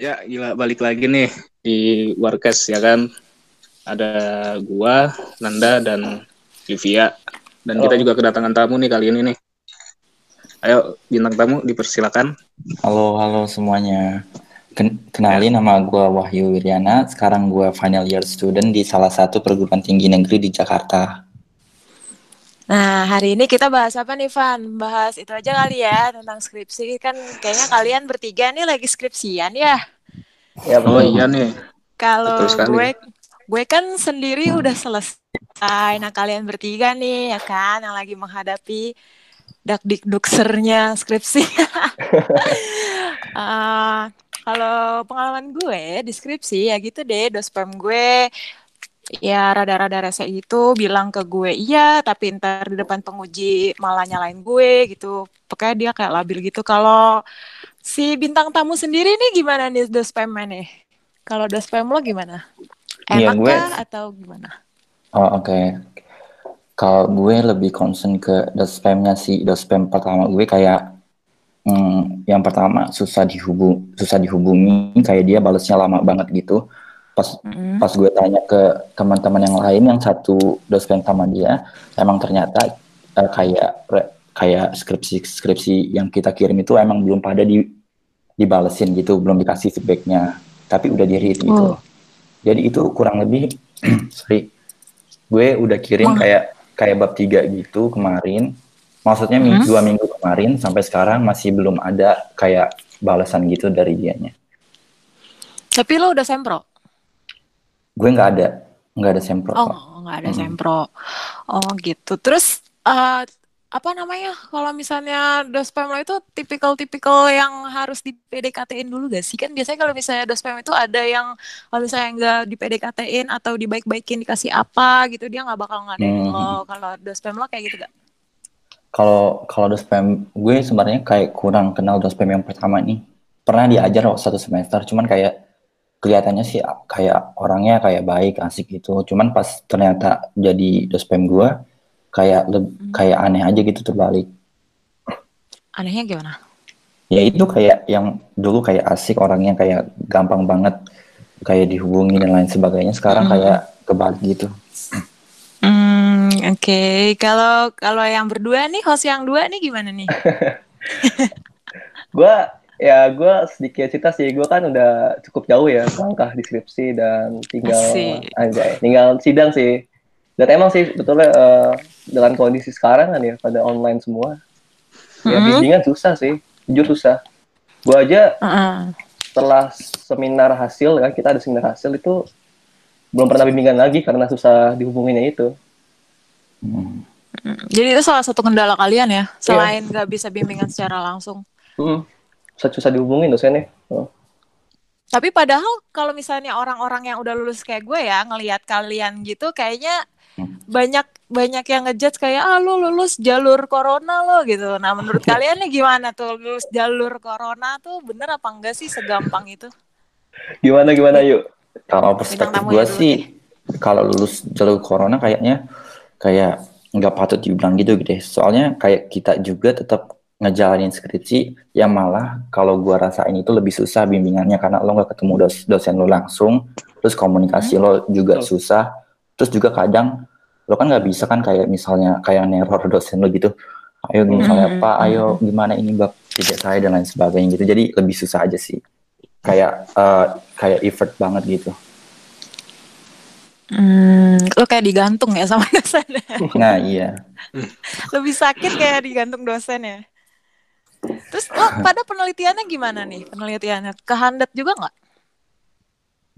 Ya, gila balik lagi nih di Warkes ya kan. Ada gua, Nanda dan Livia. Dan kita Oh. juga kedatangan tamu nih kali ini nih. Ayo bintang tamu dipersilakan. Halo, halo semuanya. Ken- kenalin nama gue Wahyu Wiryana. Sekarang gue final year student di salah satu perguruan tinggi negeri di Jakarta. Nah, hari ini kita bahas apa nih, Van? Bahas itu aja kali ya, tentang skripsi. Kan kayaknya kalian bertiga nih lagi skripsian ya. Ya Oh iya nih. Kalau gue, gue kan sendiri udah selesai. Nah, kalian bertiga nih, ya kan, yang lagi menghadapi dakdikduksernya skripsi. Eh, kalau pengalaman gue di skripsi, ya gitu deh, dospem gue ya rada-rada rese itu bilang ke gue iya tapi ntar di depan penguji malah nyalain gue gitu pokoknya dia kayak labil gitu kalau si bintang tamu sendiri nih gimana nih dospemnya nih kalau dospem lo gimana enak gue- kah atau gimana Oh oke. Kalau gue lebih concern ke dospemnya sih. Dospem pertama gue kayak hmm, yang pertama susah dihubung, susah dihubungi. Kayak dia balesnya lama banget gitu. Pas Mm-mm. pas gue tanya ke teman-teman yang lain yang satu dospem sama dia emang ternyata eh, kayak re- kayak skripsi-skripsi yang kita kirim itu emang belum pada di dibalesin gitu belum dikasih feedbacknya tapi udah di read gitu Oh. jadi itu kurang lebih sorry gue udah kirim Wah. kayak kayak bab tiga gitu kemarin maksudnya ming- Hmm? dua minggu kemarin sampai sekarang masih belum ada kayak balasan gitu dari dianya tapi lo udah sempro gue nggak ada nggak ada kok. oh nggak ada Mm-mm. sempro oh gitu terus eh, apa namanya kalau misalnya dospem lo itu tipikal-tipikal yang harus di PDKT-in dulu gak sih kan biasanya kalau misalnya dospem itu ada yang kalau misalnya nggak di PDKT-in atau dibaik-baikin dikasih apa gitu dia nggak bakal ngadain Hmm. lo kalau dospem lo kayak gitu gak? Kalau kalau dospem gue sebenarnya kayak kurang kenal dospem yang pertama nih. Pernah diajar waktu satu semester, cuman kayak kelihatannya sih kayak orangnya kayak baik, asik gitu. Cuman pas ternyata jadi dospem gue kayak Hmm. kayak aneh aja gitu terbalik. Anehnya gimana? Ya itu kayak yang dulu kayak asik orangnya kayak gampang banget kayak dihubungi dan lain sebagainya. Sekarang Hmm. kayak kebalik gitu. Hmm, oke. Kalau kalau yang berdua nih, host yang dua nih gimana nih? Gue ya gue sedikit cerita sih. Gue kan udah cukup jauh ya langkah di skripsi dan tinggal Asik. anjay, tinggal sidang sih. Dan emang sih betulnya eh, dengan kondisi sekarang kan ya pada online semua. Ya Mm-mm. bimbingan susah sih, jujur susah. Gue aja Heeh. setelah seminar hasil kan kita ada seminar hasil itu belum pernah bimbingan lagi karena susah dihubunginnya itu. Hmm. Mm, Jadi itu salah satu kendala kalian ya, selain nggak bisa bimbingan secara langsung. Hmm. Susah, dihubungin dosennya. Oh. Tapi padahal kalau misalnya orang-orang yang udah lulus kayak gue ya ngelihat kalian gitu, kayaknya Hmm. banyak banyak yang ngejudge kayak ah lu lulus jalur corona lo gitu. Nah menurut kalian nih gimana tuh lulus jalur corona tuh bener apa enggak sih segampang itu? Gimana gimana yuk? Kalau perspektif gue ya sih, kalau lulus jalur corona kayaknya kayak nggak patut dibilang gitu gitu deh. Soalnya kayak kita juga tetap ngejalanin skripsi yang malah kalau gua rasain itu lebih susah bimbingannya karena lo nggak ketemu dos- dosen lo langsung, terus komunikasi lo juga Betul. susah, terus juga kadang lo kan nggak bisa kan kayak misalnya kayak neror dosen lo gitu, ayo misalnya Hmm, pak, hmm, ayo gimana ini bab tidak saya dan lain sebagainya gitu, jadi lebih susah aja sih, kayak eh, kayak effort banget gitu. Hmm, lo kayak digantung ya sama dosen. Nah iya, Lebih sakit kayak digantung dosen ya. Terus lo pada penelitiannya gimana nih? Penelitiannya kehandat juga nggak?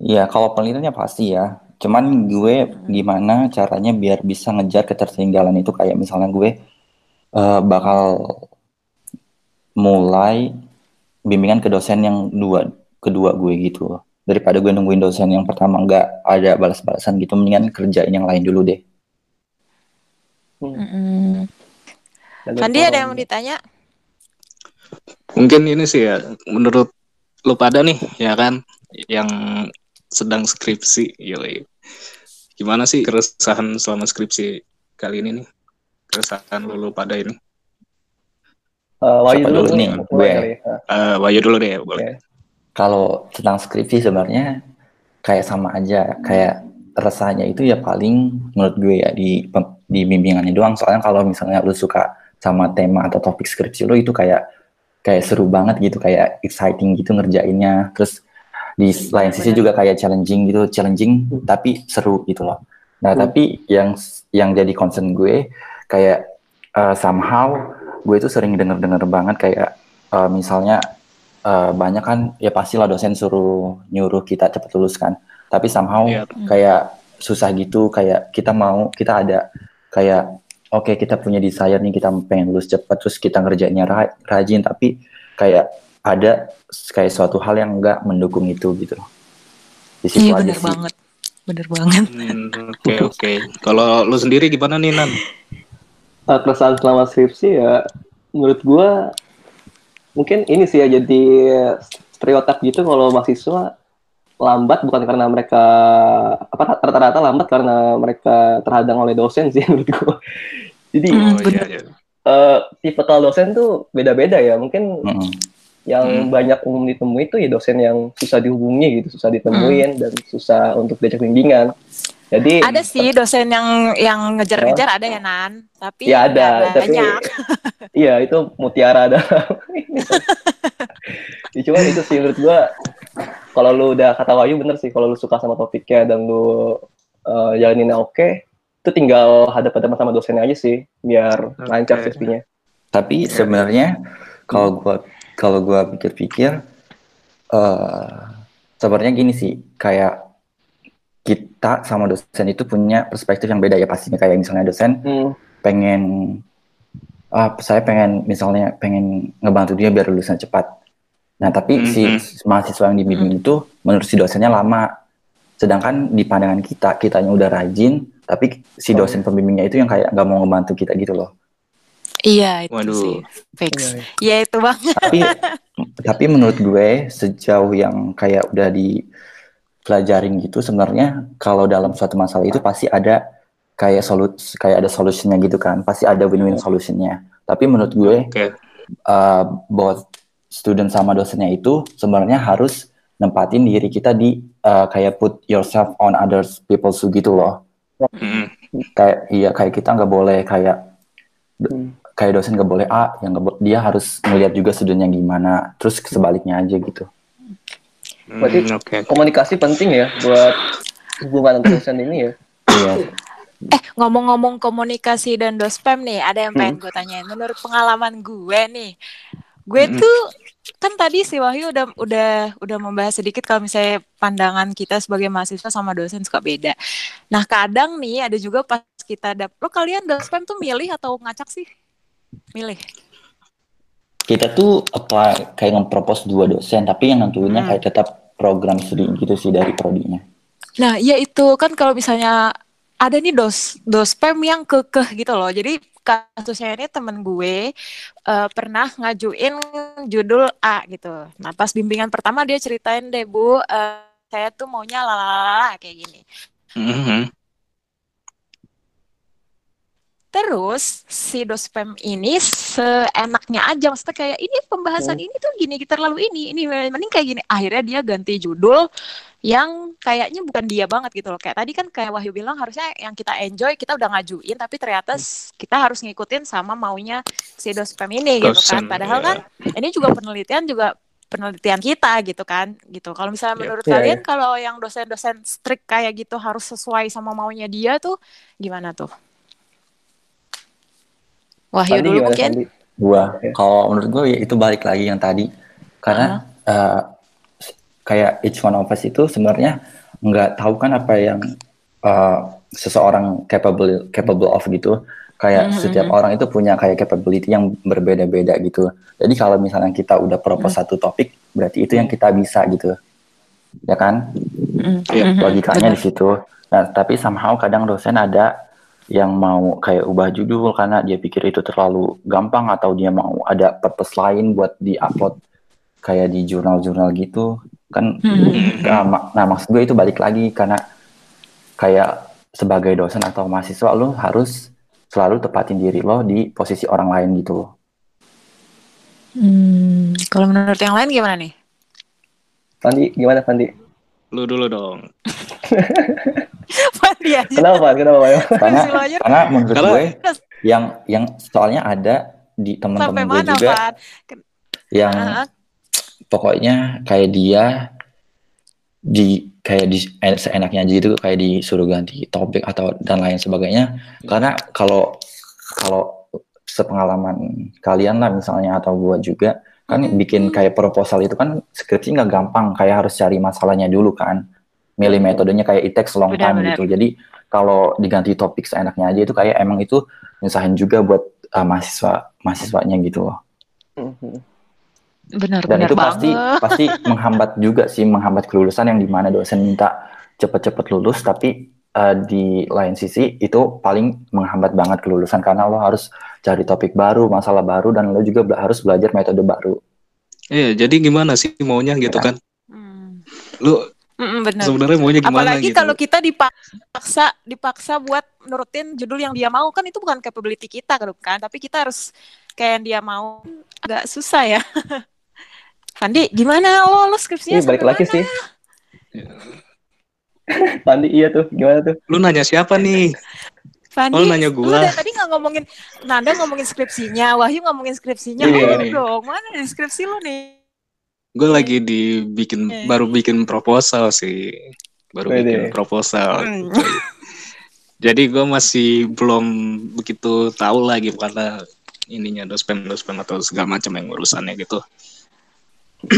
iya kalau penelitiannya pasti ya. Cuman gue gimana caranya biar bisa ngejar ketertinggalan itu kayak misalnya gue eh, bakal mulai bimbingan ke dosen yang dua kedua gue gitu. Daripada gue nungguin dosen yang pertama nggak ada balas-balasan gitu, mendingan kerjain yang lain dulu deh. Dan Fandi dari ada yang mau ditanya? Mungkin ini sih ya menurut lu pada nih ya kan yang sedang skripsi yoi. Gimana sih keresahan selama skripsi kali ini nih? Keresahan lu, lu pada ini. Eh, Wahyu Siapa dulu, dulu nih? Gue. kali ya. Nah, Eh Wahyu dulu deh boleh. Kalau tentang skripsi sebenarnya kayak sama aja kayak resahnya itu ya paling menurut gue ya di di bimbingannya doang soalnya kalau misalnya lu suka sama tema atau topik skripsi lu itu kayak kayak seru banget gitu kayak exciting gitu ngerjainnya. Terus di lain sisi juga kayak challenging gitu challenging tapi seru gitu loh. Nah tapi yang yang jadi concern gue kayak uh, somehow gue itu sering denger-denger banget kayak uh, misalnya uh, banyak kan ya pastilah dosen suruh nyuruh kita cepat lulus kan. Tapi somehow Iya. kayak susah gitu kayak kita mau kita ada kayak oke kita punya desire nih kita pengen lulus cepat terus kita ngerjainnya ra- rajin tapi kayak ada kayak suatu hal yang enggak mendukung itu gitu loh di situ Iya sih. banget. Bener banget. Hmm, Oke oke. Kalau lu sendiri gimana nih Nan? Uh, keresahan selama skripsi ya menurut gua mungkin ini sih ya jadi stereotip gitu kalau mahasiswa lambat bukan karena mereka apa rata-rata lambat karena mereka terhadang oleh dosen sih menurut gua. Jadi Hmm, Oh iya iya. eh tipikal dosen tuh beda-beda ya. Mungkin Mm-mm. yang Hmm. banyak umum ditemui itu ya dosen yang susah dihubungi gitu, susah ditemuin dan susah untuk diajak bimbingan. Jadi Ada sih dosen yang yang ngejar-ngejar ada ya Nan, tapi ya ada, nggak tapi banyak. iya itu mutiara ini. ya, cuma itu sih menurut gua kalau lu udah kata Wahyu bener sih kalau lu suka sama topiknya dan lu uh, jalaninnya oke itu tinggal hadap-hadapan sama dosennya aja sih biar Oke. lancar skripsinya. Tapi sebenarnya kalau gua kalau gua pikir-pikir eh sebenarnya gini sih, kayak kita sama dosen itu punya perspektif yang beda ya pastinya kayak misalnya dosen Hmm. pengen ah saya pengen misalnya pengen ngebantu dia biar lulusnya cepat. Nah, tapi si Mhm. mahasiswa yang dibimbing itu menurut si dosennya lama. Sedangkan di pandangan kita, kitanya udah rajin, tapi si Oh. dosen pembimbingnya itu yang kayak nggak mau ngebantu kita gitu loh. Iya itu Waduh. sih fix. Iya, iya. Iya itu banget. tapi tapi menurut gue sejauh yang kayak udah dipelajarin gitu sebenarnya kalau dalam suatu masalah itu pasti ada kayak solus kayak ada solusinya gitu kan pasti ada win-win solutionnya tapi menurut gue Oke. uh, both student sama dosennya itu sebenarnya harus nempatin diri kita di uh, kayak put yourself on others people's shoe gitu loh Hmm. kayak iya kayak kita nggak boleh kayak Hmm. kayak dosen nggak boleh A yang nggak bo- dia harus melihat juga studentnya gimana terus sebaliknya aja gitu Berarti- Hmm, Oke. Komunikasi penting ya buat hubungan dosen ini ya. iya Eh ngomong-ngomong komunikasi dan dospem nih, ada yang pengen Hmm. gue tanyain. Menurut pengalaman gue nih, gue Hmm. tuh kan tadi si Wahyu udah udah udah membahas sedikit kalau misalnya pandangan kita sebagai mahasiswa sama dosen suka beda. Nah kadang nih ada juga pas kita dap, lo kalian dospem tuh milih atau ngacak sih? Milih. kita tuh apa kayak nge-propose dua dosen tapi yang nentuinnya Hmm. kayak tetap program studi gitu sih dari prodinya Nah, iya itu kan kalau misalnya ada nih dos dospem yang kekeh gitu loh. Jadi kasusnya ini temen gue eh, pernah ngajuin judul A gitu. Nah, pas bimbingan pertama dia ceritain deh, Bu, eh, saya tuh maunya lalala kayak gini. Mhm. Terus si dospem ini seenaknya aja maksudnya kayak ini pembahasan ini tuh gini terlalu ini ini mending kayak gini. Akhirnya dia ganti judul yang kayaknya bukan dia banget gitu loh. Kayak tadi kan kayak Wahyu bilang harusnya yang kita enjoy kita udah ngajuin tapi ternyata s- kita harus ngikutin sama maunya si dospem ini gitu kan. Padahal iya. kan ini juga penelitian juga penelitian kita gitu kan gitu. Kalau misalnya Yep. menurut Iya, kalian kalau yang dosen-dosen strict kayak gitu harus sesuai sama maunya dia tuh gimana tuh Wahyu Sandi dulu mungkin Sandi? gua Ya. kalau menurut gue ya itu balik lagi yang tadi karena eh, kayak each one of us itu sebenarnya nggak tahu kan apa yang eh, seseorang capable capable of gitu kayak Mhm, setiap mhm. orang itu punya kayak capability yang berbeda-beda gitu jadi kalau misalnya kita udah propose satu topik berarti itu yang kita bisa gitu ya kan Mm, Iya, mhm, logikanya benar. di situ. Nah, tapi somehow kadang dosen ada yang mau kayak ubah judul karena dia pikir itu terlalu gampang atau dia mau ada purpose lain buat di-upload kayak di jurnal-jurnal gitu. Kan Mhm. nah, nah, maksud gue itu balik lagi karena kayak sebagai dosen atau mahasiswa lo harus selalu tepatin diri lo di posisi orang lain gitu. Hmm, kalau menurut yang lain gimana nih? Pandi, gimana Pandi? Lu dulu dong. Fandi aja. Kenapa? Kenapa, Pak? karena karena menurut Karena- gue yang yang soalnya ada di teman-teman gue mana, juga yang Ah, pokoknya kayak dia di kayak di eh, seenaknya aja gitu kayak disuruh ganti topik atau dan lain sebagainya karena kalau kalau sepengalaman kalian lah misalnya atau gua juga kan Hmm. bikin kayak proposal itu kan skripsi nggak gampang kayak harus cari masalahnya dulu kan milih metodenya kayak it takes long time gitu jadi kalau diganti topik seenaknya aja itu kayak emang itu nyusahin juga buat uh, mahasiswa mahasiswanya gitu loh Mhm. Benar, dan benar itu pasti banget. pasti menghambat juga sih menghambat kelulusan yang di mana dosen minta cepet-cepet lulus tapi eh, di lain sisi itu paling menghambat banget kelulusan karena lo harus cari topik baru masalah baru dan lo juga bela- harus belajar metode baru Iya, jadi gimana sih maunya gitu Ya. kan? Hmm. Lu Mm-mm, benar. sebenarnya maunya gimana Apalagi gitu? kalau kita dipaksa dipaksa buat nurutin judul yang dia mau kan itu bukan capability kita kan, tapi kita harus kayak yang dia mau. Agak susah ya. Fandi, gimana lo lo skripsinya Ini balik lagi mana? sih. Pandi iya tuh, gimana tuh? Lu nanya siapa nih? Fandi, Oh, nanya lu gua. dari tadi nggak ngomongin Nanda ngomongin skripsinya, Wahyu ngomongin skripsinya. Iya, Lu nih. dong, mana skripsi lu nih? Gue lagi dibikin Oke. baru bikin proposal sih. Baru Wede. bikin proposal. Hmm. Jadi gue masih belum begitu tahu lagi karena ininya dospem dospem atau segala macam yang urusannya gitu.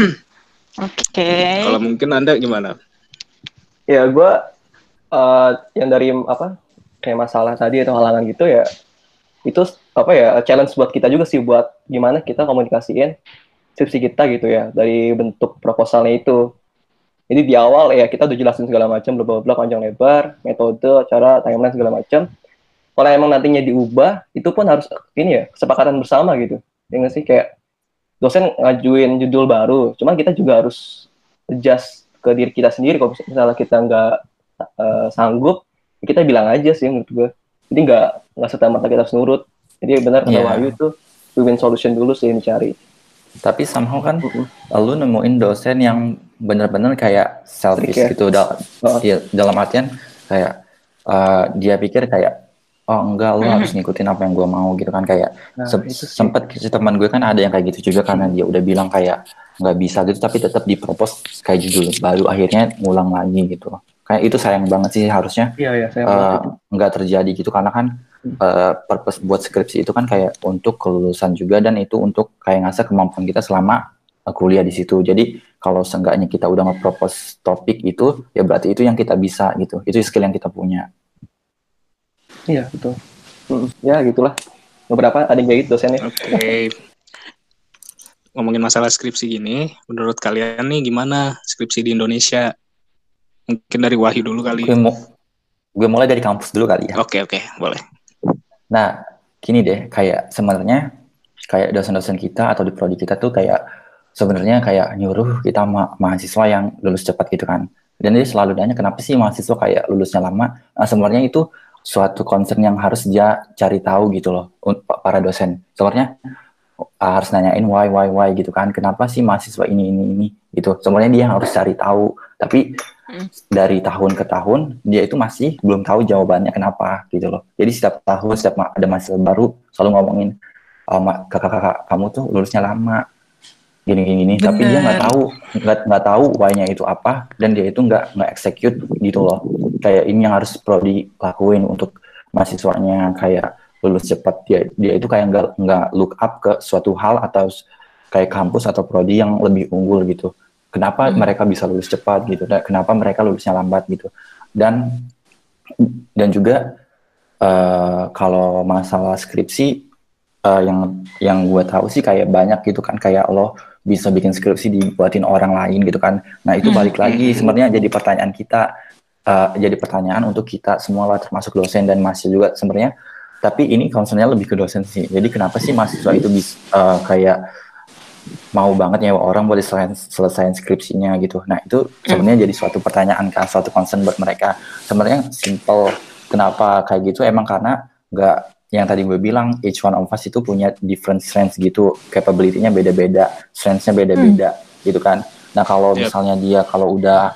Oke. Kalau mungkin anda gimana? Ya gue eh, yang dari apa kayak masalah tadi atau halangan gitu ya itu apa ya challenge buat kita juga sih buat gimana kita komunikasiin skripsi kita gitu ya dari bentuk proposalnya itu. Jadi di awal ya kita udah jelasin segala macam bla bla bla panjang lebar, metode, cara, timeline segala macam. Kalau emang nantinya diubah, itu pun harus ini ya kesepakatan bersama gitu. Ya nggak sih kayak dosen ngajuin judul baru, cuman kita juga harus adjust ke diri kita sendiri kalau misalnya kita nggak eh, sanggup ya kita bilang aja sih menurut gue jadi nggak nggak serta merta kita harus nurut jadi benar kata Iya. Wahyu tuh win solution dulu sih yang dicari tapi somehow kan Mhm. lu nemuin dosen yang bener-bener kayak selfish Strict ya? gitu. Dal Oh. iya, dalam artian kayak eh, dia pikir kayak oh enggak lu harus ngikutin apa yang gue mau gitu kan. Kayak nah Sem- itu sih. sempat si teman gue kan ada yang kayak gitu juga karena dia udah bilang kayak nggak bisa gitu tapi tetap dipropos kayak judul baru akhirnya ngulang lagi gitu. Kayak itu sayang banget sih harusnya. Iya iya eh, nggak terjadi gitu. Karena kan eh, purpose buat skripsi itu kan kayak untuk kelulusan juga dan itu untuk kayak ngasah kemampuan kita selama eh, kuliah di situ. Jadi kalau seenggaknya kita udah nge-propose topik itu ya berarti itu yang kita bisa gitu. Itu skill yang kita punya. Iya betul. Mm, ya gitulah. Beberapa ada yang kayak gitu dosennya. Oke. Ngomongin masalah skripsi gini, menurut kalian nih gimana skripsi di Indonesia? Mungkin dari Wahyu dulu kali. gue mau gue mulai dari kampus dulu kali ya. Oke oke. Boleh. Nah, gini deh, kayak sebenarnya kayak dosen-dosen kita atau di prodi kita tuh kayak sebenarnya kayak nyuruh kita ma- mahasiswa yang lulus cepat gitu kan. Dan dia selalu nanya kenapa sih mahasiswa kayak lulusnya lama? Nah, sebenarnya itu suatu concern yang harus dia cari tahu gitu loh un- pa- para dosen. Sebenarnya uh, harus nanyain why why why gitu kan. Kenapa sih mahasiswa ini ini ini gitu. Sebenarnya dia harus cari tahu. Tapi. Dari tahun ke tahun dia itu masih belum tahu jawabannya kenapa gitu loh. Jadi setiap tahun setiap ada mahasiswa baru selalu ngomongin "Oh, kakak-kakak kamu tuh lulusnya lama gini gini gini. Tapi dia nggak tahu nggak nggak tahu why-nya itu apa dan dia itu nggak nggak execute gitu loh. Kayak ini yang harus prodi lakuin untuk mahasiswanya kayak lulus cepat. Dia dia itu kayak nggak nggak look up ke suatu hal atau kayak kampus atau prodi yang lebih unggul gitu kenapa Hmm. mereka bisa lulus cepat gitu dan kenapa mereka lulusnya lambat gitu. Dan dan juga eh, kalau masalah skripsi eh, yang yang gue tahu sih kayak banyak gitu kan kayak lo bisa bikin skripsi dibuatin orang lain gitu kan. Nah itu Hmm. balik lagi sebenarnya jadi pertanyaan kita eh, jadi pertanyaan untuk kita semua lah termasuk dosen dan mahasiswa juga sebenarnya. Tapi ini concernnya lebih ke dosen sih. Jadi kenapa sih mahasiswa itu bisa eh, kayak mau banget nyewa orang buat diselesain selesaiin skripsinya gitu. Nah itu sebenarnya jadi suatu pertanyaan kan suatu concern buat mereka. Sebenarnya simple kenapa kayak gitu emang karena nggak yang tadi gue bilang each one of us itu punya different strengths gitu. Capability-nya beda-beda strengths-nya beda-beda gitu kan. Nah kalau Yap. misalnya dia kalau udah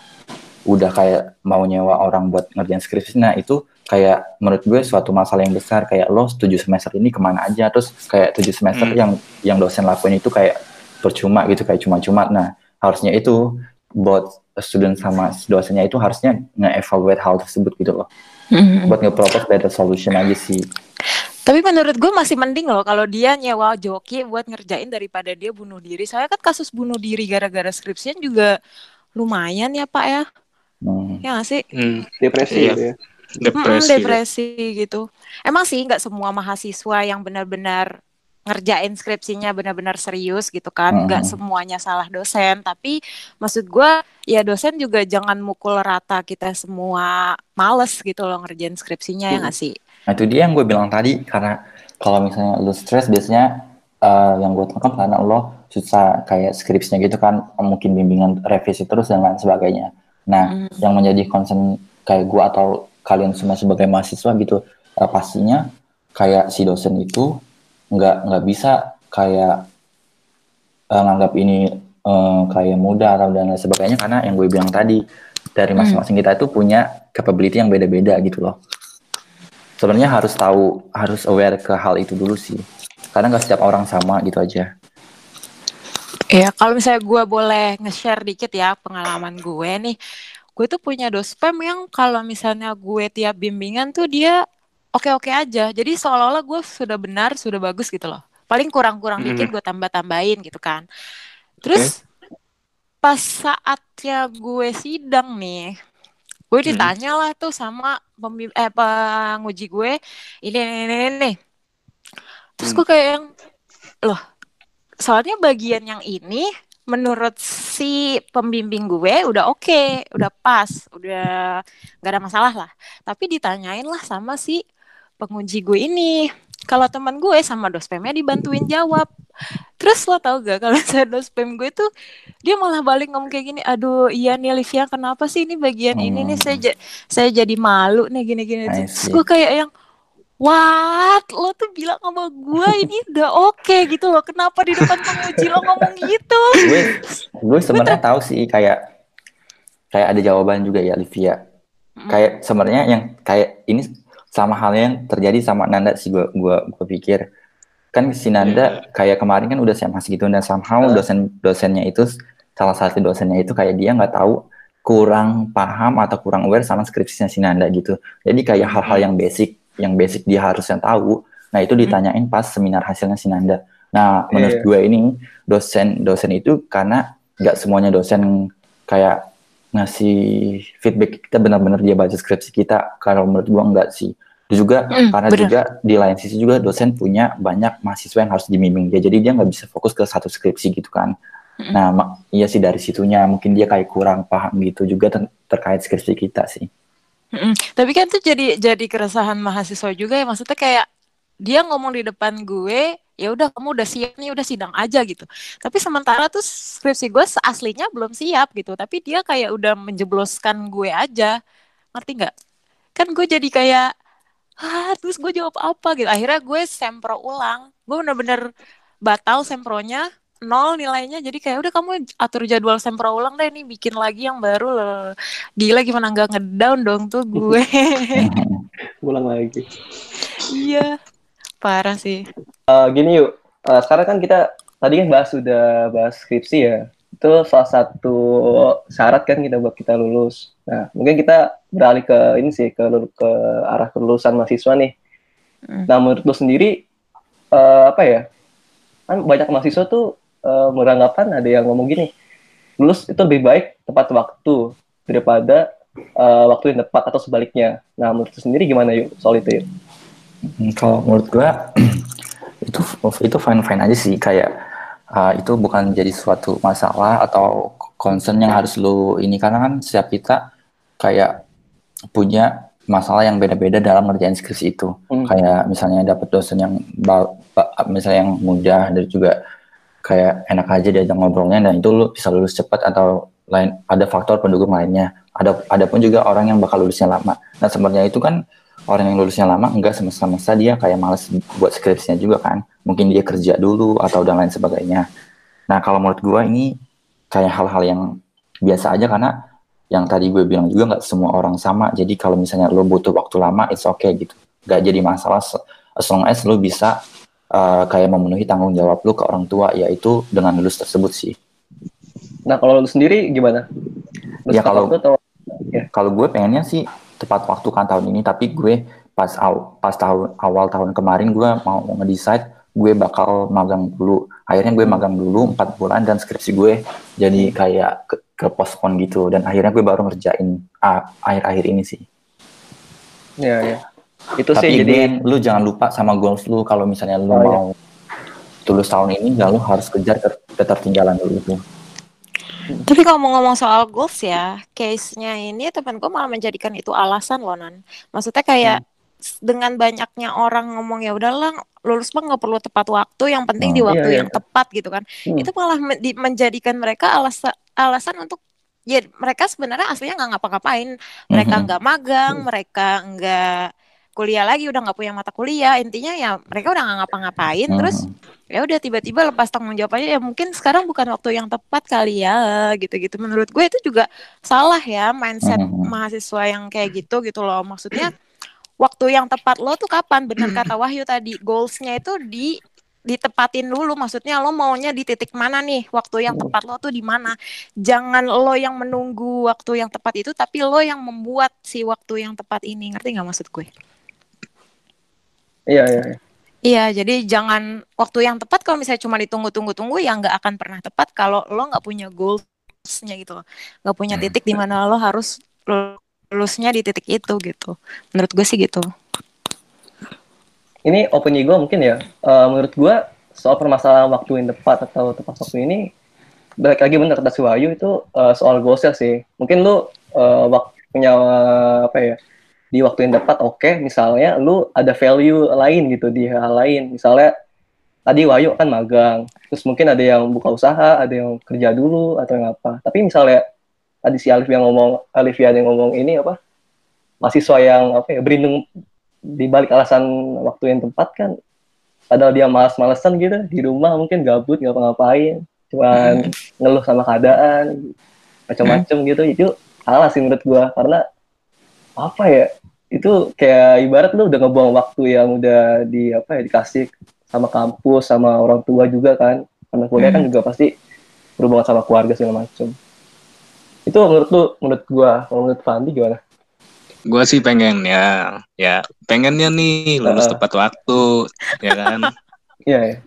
udah kayak mau nyewa orang buat ngerjain skripsi, nah itu kayak menurut gue suatu masalah yang besar. Kayak lo tujuh semester ini ke mana aja? Terus kayak tujuh semester Hmm. yang yang dosen lakuin itu kayak percuma gitu kayak cuma-cuma nah harusnya itu buat student sama dosennya itu harusnya nge-evaluate hal tersebut gitu loh buat nge-propose better solution aja sih Tapi menurut gue masih mending loh kalau dia nyewa joki buat ngerjain daripada dia bunuh diri. Soalnya kan kasus bunuh diri gara-gara skripsian juga lumayan ya Pak ya. Hmm. Ya nggak sih? Hmm, Depresi Iya. gitu ya. Depresi. depresi gitu. Emang sih nggak semua mahasiswa yang benar-benar ngerjain skripsinya benar-benar serius gitu kan. Nggak Hmm. semuanya salah dosen. Tapi maksud gue ya dosen juga jangan mukul rata kita semua males gitu loh ngerjain skripsinya ya nggak sih? Nah itu dia yang gue bilang tadi karena kalau misalnya lu stres biasanya eh, yang gue tangkap karena lo susah kayak skripsinya gitu kan mungkin bimbingan revisi terus dan lain sebagainya. Nah Hmm. yang menjadi concern kayak gue atau kalian semua sebagai mahasiswa gitu eh, pastinya kayak si dosen itu nggak nggak bisa kayak eh, nganggap ini eh, kayak mudah atau dan lain sebagainya karena yang gue bilang tadi dari Hmm. masing-masing kita itu punya capability yang beda-beda gitu loh sebenarnya harus tahu harus aware ke hal itu dulu sih karena nggak setiap orang sama gitu aja Ya, kalau misalnya gue boleh nge-share dikit ya pengalaman gue nih. Gue tuh punya dospem yang kalau misalnya gue tiap bimbingan tuh dia oke-oke aja. Jadi seolah-olah gue sudah benar, sudah bagus gitu loh. Paling kurang-kurang dikit gue tambah-tambahin gitu kan. Terus pas saatnya gue sidang nih, gue ditanya lah tuh sama pembim eh penguji gue ini ini ini, ini. Terus gue kayak yang loh soalnya bagian yang ini menurut si pembimbing gue udah oke, udah pas, udah nggak ada masalah lah. Tapi ditanyain lah sama si penguji gue ini. Kalau teman gue sama dospemnya dibantuin jawab. Terus lo tau gak kalau saya dospem gue tuh dia malah balik ngomong kayak gini, aduh iya nih Livia kenapa sih ini bagian ini nih saya ja- saya jadi malu nih gini-gini. Terus gue kayak yang What? Lo tuh bilang sama gue ini udah oke gitu loh. Kenapa di depan penguji lo ngomong gitu? gue gue sebenarnya tahu sih kayak kayak ada jawaban juga ya Livia kayak sebenarnya yang kayak ini sama halnya yang terjadi sama Nanda sih gue gua gua pikir. Kan si Nanda kayak kemarin kan udah SMA gitu dan somehow dosen dosennya itu salah satu dosennya itu kayak dia nggak tahu kurang paham atau kurang aware sama skripsinya si Nanda gitu. Jadi kayak hal-hal yang basic yang basic dia harusnya tahu. Nah itu ditanyain pas seminar hasilnya si Nanda. Nah menurut Iya. gue ini dosen dosen itu karena nggak semuanya dosen kayak ngasih feedback kita benar-benar dia baca skripsi kita kalau menurut gua enggak sih Itu juga Hmm, karena bener. juga di lain sisi juga dosen punya banyak mahasiswa yang harus dibimbing dia jadi dia nggak bisa fokus ke satu skripsi gitu kan Hmm. nah iya sih dari situnya mungkin dia kayak kurang paham gitu juga ter- terkait skripsi kita sih Mm-mm. Tapi kan tuh jadi jadi keresahan mahasiswa juga ya. Maksudnya kayak dia ngomong di depan gue, ya udah kamu udah siap nih, udah sidang aja gitu. Tapi sementara tuh skripsi gue aslinya belum siap gitu. Tapi dia kayak udah menjebloskan gue aja. Ngerti nggak? Kan gue jadi kayak ah terus gue jawab apa gitu. Akhirnya gue sempro ulang. Gue bener-bener batal sempronya nol nilainya jadi kayak udah kamu atur jadwal sempro ulang deh nih bikin lagi yang baru loh gila gimana nggak ngedown dong tuh gue Ulang lagi. iya parah sih Eh, gini yuk, Eh, sekarang kan kita tadi kan bahas sudah bahas skripsi ya. Itu salah satu syarat kan kita buat kita lulus. Nah, mungkin kita beralih ke ini sih ke ke arah kelulusan mahasiswa nih. Hmm. Nah, menurut lo sendiri eh, apa ya? Kan banyak mahasiswa tuh eh, beranggapan ada yang ngomong gini, lulus itu lebih baik tepat waktu daripada eh, waktu yang tepat atau sebaliknya. Nah, menurut lo sendiri gimana yuk soal itu yuk? Hmm, Kalau menurut gua itu itu fine fine aja sih. Kayak uh, itu bukan jadi suatu masalah atau concern yang harus lu ini. Karena kan setiap kita kayak punya masalah yang beda-beda dalam ngerjain skripsi itu. Hmm. kayak misalnya dapat dosen yang misalnya yang mudah dan juga kayak enak aja diajak ngobrolnya dan itu lu bisa lulus cepat atau lain ada faktor pendukung lainnya. Ada ada pun juga orang yang bakal lulusnya lama. Nah sebenarnya itu kan orang yang lulusnya lama enggak semesta-mesta dia kayak males buat skripsinya juga kan. Mungkin dia kerja dulu atau dan lain sebagainya. Nah kalau menurut gua ini kayak hal-hal yang biasa aja karena yang tadi gue bilang juga nggak semua orang sama. Jadi kalau misalnya lo butuh waktu lama it's okay gitu. Nggak jadi masalah as long as lo bisa uh, kayak memenuhi tanggung jawab lo ke orang tua yaitu dengan lulus tersebut sih. Nah, kalau lu sendiri gimana? Lu Ya, kalau- atau kalau gue pengennya sih tepat waktu kan tahun ini tapi gue pas aw- pas tahun awal tahun kemarin gue mau ngedecide gue bakal magang dulu akhirnya gue magang dulu empat bulan dan skripsi gue jadi kayak ke, ke postpone gitu dan akhirnya gue baru ngerjain akhir-akhir ini sih ya ya. Itu tapi sih jadi Ben, lu jangan lupa sama goals lu kalau misalnya lu Oh, iya. mau tulus tahun ini ya lu harus kejar ke- ketertinggalan dulu tuh Tapi kalau mau ngomong soal goals ya, case-nya ini teman gue malah menjadikan itu alasan loh Nan. Maksudnya kayak s- dengan banyaknya orang ngomong ya udahlah lulus mah nggak perlu tepat waktu, yang penting di Hmm. waktu Iya, iya. yang tepat gitu kan. Hmm. Itu malah men- di- menjadikan mereka alasan alasan untuk ya mereka sebenarnya aslinya nggak ngapa-ngapain. Mereka Mhm. nggak magang, mereka nggak kuliah lagi udah nggak punya mata kuliah. Intinya ya mereka udah nggak ngapa-ngapain terus Mhm. ya udah tiba-tiba lepas tanggung jawab aja. Ya mungkin sekarang bukan waktu yang tepat kali ya gitu-gitu. Menurut gue itu juga salah ya mindset Mhm. mahasiswa yang kayak gitu gitu loh. Maksudnya waktu yang tepat lo tuh kapan? Benar kata Wahyu tadi goalsnya itu di ditepatin dulu. Maksudnya lo maunya di titik mana nih? Waktu yang tepat lo tuh di mana? Jangan lo yang menunggu waktu yang tepat itu tapi lo yang membuat si waktu yang tepat ini. Ngerti nggak maksud gue iya iya. iya. Iya, jadi jangan waktu yang tepat kalau misalnya cuma ditunggu-tunggu-tunggu ya nggak akan pernah tepat kalau lo nggak punya goalsnya gitu loh. Nggak punya titik di mana lo harus lulusnya di titik itu gitu. Menurut gue sih gitu. Ini opini gue mungkin ya. eh, menurut gue soal permasalahan waktu yang tepat atau tepat waktu ini balik lagi bener kata si Wahyu itu eh, soal goalsnya sih. Mungkin lu eh, wak- punya eh, apa ya di waktu yang tepat oke misalnya lu ada value lain gitu di hal lain. Misalnya tadi Wahyu kan magang terus mungkin ada yang buka usaha ada yang kerja dulu atau yang apa. Tapi misalnya tadi si Alif yang ngomong Alifia yang ngomong ini apa mahasiswa yang apa ya berlindung di balik alasan waktu yang tepat kan padahal dia malas-malesan gitu di rumah mungkin gabut nggak ngapain cuman ngeluh sama keadaan macam-macam gitu. Itu salah sih menurut gua karena apa ya itu kayak ibarat lu udah ngebuang waktu yang udah di apa ya dikasih sama kampus sama orang tua juga kan karena kuliah kan juga pasti berhubungan sama keluarga segala macam itu menurut lu menurut gua kalau menurut Fandi gimana Gue sih pengen ya, ya pengennya nih lulus Heeh. tepat waktu, ya kan. iya ya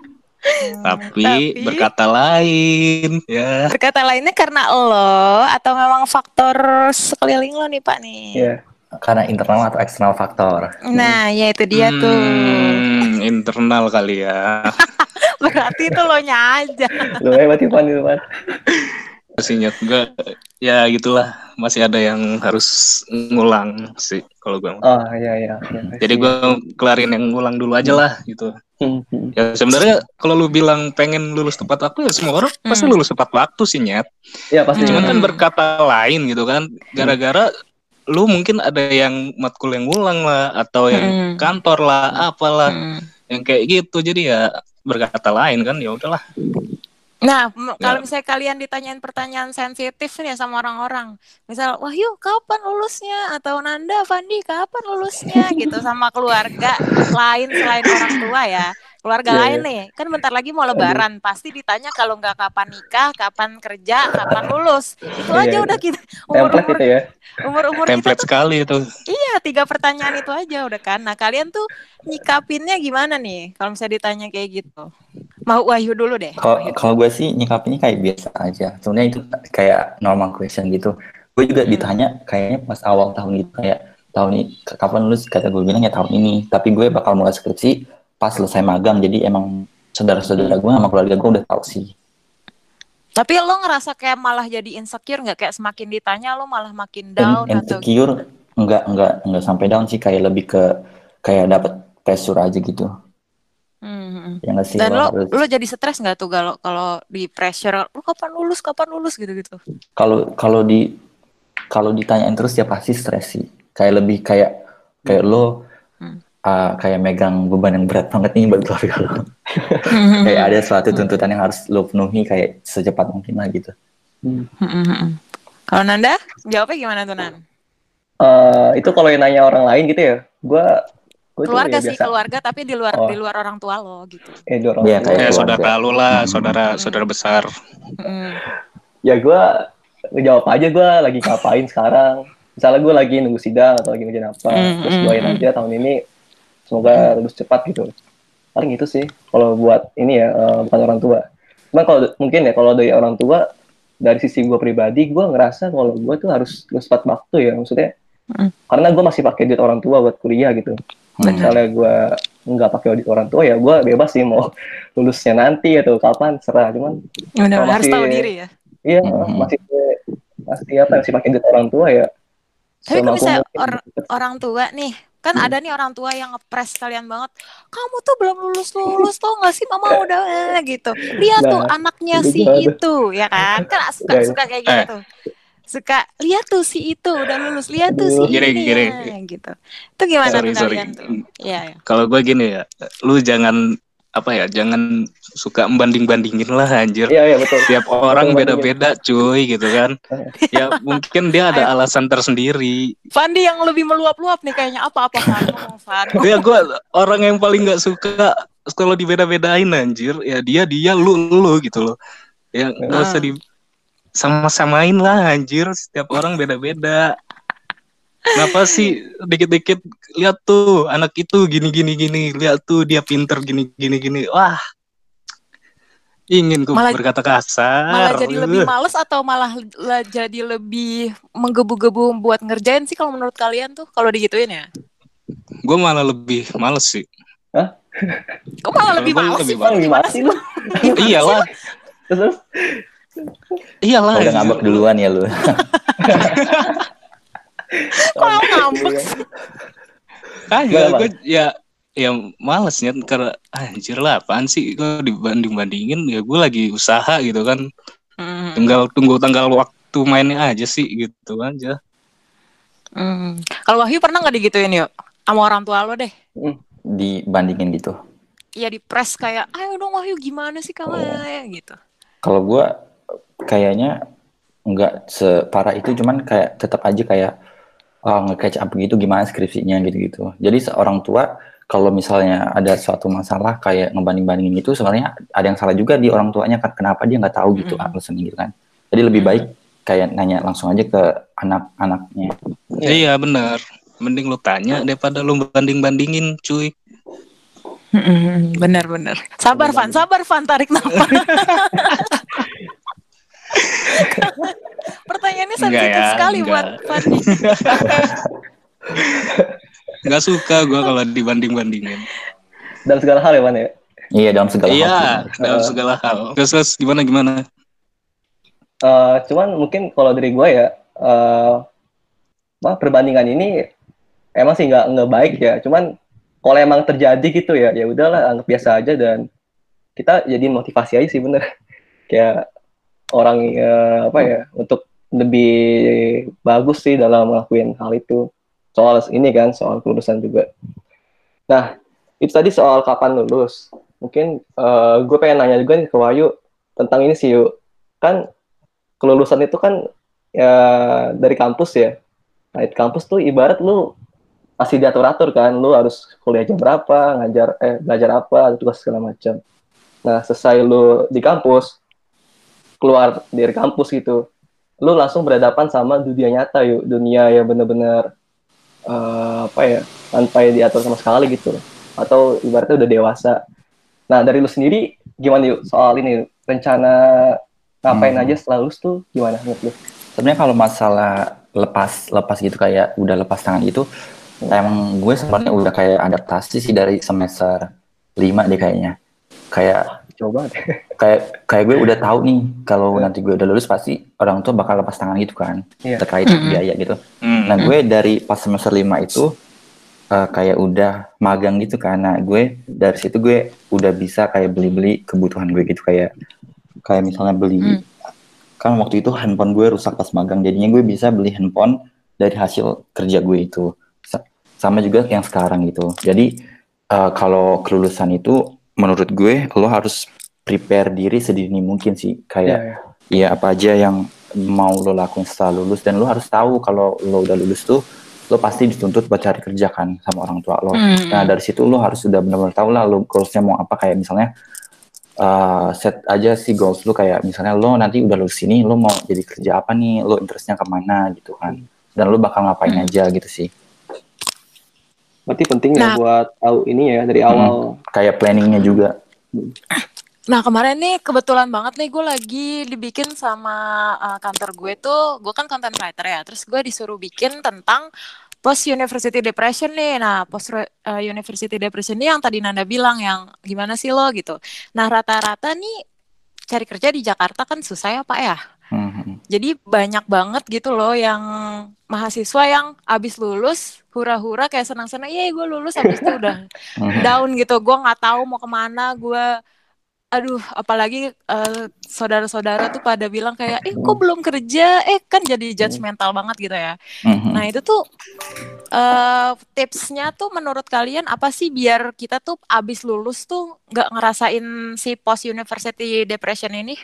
Tapi, berkata lain, ya. berkata lainnya karena lo atau memang faktor sekeliling lo nih Pak nih. iya karena internal atau eksternal faktor Nah, ya itu dia tuh. Hmm, internal kali ya. Berarti itu lo nya aja. lu hebat ya Fandi lu, Fan. Masih ingat gue, ya gitulah. Masih ada yang harus ngulang sih kalau gue. oh iya iya iya. Jadi gue kelarin yang ngulang dulu aja lah gitu. Hmm. Ya sebenarnya kalau lu bilang pengen lulus tepat waktu ya semua orang pasti Hmm. lulus tepat waktu sih nyet. Iya pasti. Cuman kan Hmm. berkata lain gitu kan. Gara-gara lu mungkin ada yang matkul yang ngulang lah atau yang Hmm. kantor lah apalah Hmm. yang kayak gitu. Jadi ya berkata lain kan ya udahlah. Nah, Ya. kalau misalnya kalian ditanyain pertanyaan sensitif nih sama orang-orang, misal Wahyu kapan lulusnya atau Nanda, Fandi kapan lulusnya gitu sama keluarga lain selain orang tua ya, keluarga Iya, lain iya. nih, kan bentar lagi mau Lebaran, pasti ditanya kalau nggak kapan nikah, kapan kerja, kapan lulus, itu Iya, aja iya. udah kita Template umur-umur itu ya. umur-umur kita Template tuh sekali itu. iya tiga pertanyaan itu aja udah kan. Nah kalian tuh nyikapinnya gimana nih kalau misalnya ditanya kayak gitu? Mau Wahyu dulu deh. Kalau gue sih nyikapinnya kayak biasa aja. Sebenarnya itu kayak normal question gitu. Gue juga Hmm. ditanya kayaknya pas awal tahun gitu kayak tahun ini kapan lulus kata gue bilang ya tahun ini. Tapi gue bakal mulai skripsi pas selesai magang. Jadi emang saudara-saudara gue sama keluarga gue udah tahu sih. Tapi lo ngerasa kayak malah jadi insecure nggak? Kayak semakin ditanya lo malah makin down atau insecure enggak enggak enggak sampai down sih kayak lebih ke kayak dapat pressure aja gitu. Hmm. Ya nggak sih Dan lo harus- lo jadi stres nggak tuh kalau kalau di pressure lo kapan lulus kapan lulus gitu gitu? kalau kalau di kalau ditanyain terus ya pasti stres sih kayak lebih kayak kayak lo Hmm. Ah, kayak megang beban yang berat banget nih buat keluarga lo Hmm. kayak ada suatu tuntutan yang harus lo penuhi kayak secepat mungkin lah gitu Mm-mm. Kalau Nanda, jawabnya gimana tuh Nan? Eh, itu kalau yang nanya orang lain gitu ya, gue Keluarga ya sih, biasa. keluarga tapi di luar Oh. di luar orang tua lo gitu. Eh, di orang Iya, tua. kayak Ya, saudara lu lah, Hmm. saudara saudara besar. Mm. ya gue ngejawab aja gue lagi ngapain sekarang misalnya gue lagi nunggu sidang atau lagi ngerjain apa Mm, terus doain aja tahun ini semoga lulus cepat gitu paling itu sih kalau buat ini ya eh, bukan orang tua cuman kalau mungkin ya kalau dari orang tua dari sisi gue pribadi gue ngerasa kalau gue tuh harus harus tepat waktu ya maksudnya Mm. karena gue masih pakai duit orang tua buat kuliah gitu Hmm. misalnya gue nggak pakai duit orang tua ya gue bebas sih mau lulusnya nanti atau kapan serah cuman Bener, harus masih- tahu diri ya. Iya, Mhm. masih masih apa masih pakai duit orang tua ya. Tapi kalau misalnya or- orang tua nih, kan ada nih orang tua yang ngepres kalian banget. Kamu tuh belum lulus lulus tuh nggak sih, mama udah eh," gitu. Lihat tuh Nah, anaknya itu si gimana? itu, ya kan? Kan suka Ya, ya. suka kayak gitu. Suka lihat tuh si itu udah lulus, lihat tuh si Gini, ini gini. ya, gitu. Itu gimana Sorry, tuh sorry. kalian tuh? Iya, ya. Kalau gue gini ya, lu jangan apa ya, jangan suka membanding-bandingin lah anjir. Iya iya betul. Tiap orang Betul, beda-beda cuy gitu kan. Ya mungkin dia ada alasan tersendiri. Fandi yang lebih meluap-luap nih kayaknya apa-apa Fan ngomong Fan. Ya gue orang yang paling nggak suka kalau dibeda-bedain anjir. Ya dia dia lu lu gitu loh. Ya nggak usah Ah. di sama-samain lah anjir. Setiap orang beda-beda. Kenapa sih dikit-dikit lihat tuh anak itu gini gini gini lihat tuh dia pinter gini gini gini wah ingin ku Malah- berkata kasar Malah jadi lebih Uh. males atau malah la- jadi lebih menggebu-gebu buat ngerjain sih kalau menurut kalian tuh kalau digituin ya? gue malah lebih males sih Kok malah lebih Gua males lebih sih? Bang gimana sih lu? iyalah Terus, terus iyalah Udah ngambek duluan ya lu. Kok ngambek? Kagak, Gimana, gue ya ya malesnya karena anjir lah apaan sih gue dibanding bandingin ya gue lagi usaha gitu kan Hmm. tinggal tunggu tanggal waktu mainnya aja sih gitu aja Hmm. Kalau Wahyu pernah nggak digituin yuk? Sama orang tua lo deh. Dibandingin gitu. Iya di press kayak, ayo dong Wahyu gimana sih kamu Oh. ya gitu. Kalau gua kayaknya nggak separah itu, cuman kayak tetap aja kayak ah, nge-catch up gitu gimana skripsinya gitu-gitu. Jadi seorang tua kalau misalnya ada suatu masalah kayak ngebanding-bandingin itu sebenarnya ada yang salah juga di orang tuanya kan kenapa dia nggak tahu gitu Mm-mm. alasannya gitu kan. Jadi lebih baik kayak nanya langsung aja ke anak-anaknya. Iya. iya benar mending lu tanya daripada lu banding bandingin cuy bener bener. Sabar Van, sabar Van tarik nafas. Pertanyaannya sensitif ya, sekali enggak. buat Fandi. nggak suka gue kalau dibanding bandingin dalam segala hal ya Wan ya. Iya dalam segala hal. iya dalam Uh. segala hal terus terus gimana gimana Eh, cuman mungkin kalau dari gue ya, eh apa, perbandingan ini emang sih nggak nggak baik ya. Cuman kalau emang terjadi gitu ya, ya udahlah anggap biasa aja dan kita jadi motivasi aja sih bener. Kayak orang eh, apa ya untuk lebih bagus sih dalam ngelakuin hal itu. Soal ini kan, soal kelulusan juga. Nah, itu tadi soal kapan lulus. Mungkin eh, gue pengen nanya juga nih ke Wahyu tentang ini sih yuk. Kan kelulusan itu kan ya dari kampus ya. Nah, kampus tuh ibarat lu masih diatur-atur kan, lu harus kuliah jam berapa, ngajar eh belajar apa, tugas segala macam. Nah, selesai lu di kampus, keluar dari kampus gitu, lu langsung berhadapan sama dunia nyata yuk, dunia yang bener-bener eh, apa ya, tanpa diatur sama sekali gitu. Atau ibaratnya udah dewasa. Nah, dari lu sendiri gimana yuk soal ini rencana ngapain Hmm. aja setelah lulus tuh gimana menurut lu? Sebenarnya kalau masalah lepas lepas gitu kayak udah lepas tangan gitu, emang gue sebenarnya udah kayak adaptasi sih dari semester 5 deh kayaknya. Kayak Coba kayak kayak gue udah tahu nih kalau Iya. nanti gue udah lulus pasti orang tua bakal lepas tangan gitu kan Iya. terkait biaya gitu. Hmm. Nah gue dari pas semester 5 itu eh, kayak udah magang gitu kan. Nah gue dari situ gue udah bisa kayak beli-beli kebutuhan gue gitu kayak kayak misalnya beli Hmm. kan waktu itu handphone gue rusak pas magang jadinya gue bisa beli handphone dari hasil kerja gue itu Sa- sama juga yang sekarang gitu. Jadi eh, kalau kelulusan itu menurut gue lo harus prepare diri sedini mungkin sih kayak Iya, iya. Iya apa aja yang mau lo lakuin setelah lulus dan lo harus tahu kalau lo udah lulus tuh lo pasti dituntut buat cari kerja kan sama orang tua lo. Hmm. Nah dari situ lo harus sudah benar-benar tahu lah lo goalsnya mau apa kayak misalnya uh, set aja sih goals lo kayak misalnya lo nanti udah lulus sini lo mau jadi kerja apa nih lo interestnya ke mana gitu kan dan lo bakal ngapain Hmm. aja gitu sih Berarti penting Nah. ya buat tahu ini ya dari awal. kayak planningnya juga Nah kemarin nih kebetulan banget nih gue lagi dibikin sama uh, kantor gue tuh, gue kan content writer ya, terus gue disuruh bikin tentang post university depression nih. Nah post uh, university depression ini yang tadi Nanda bilang yang gimana sih lo gitu. Nah rata-rata nih cari kerja di Jakarta kan susah ya pak ya. Jadi banyak banget gitu loh yang mahasiswa yang abis lulus hura-hura kayak senang-senang, iya gue lulus abis itu udah down gitu. Gue nggak tahu mau ke mana gue aduh apalagi eh, saudara-saudara tuh pada bilang kayak eh kok belum kerja? Eh kan jadi judgmental banget gitu ya. Mhm. nah itu tuh eh tipsnya tuh menurut kalian apa sih biar kita tuh abis lulus tuh nggak ngerasain si post university depression ini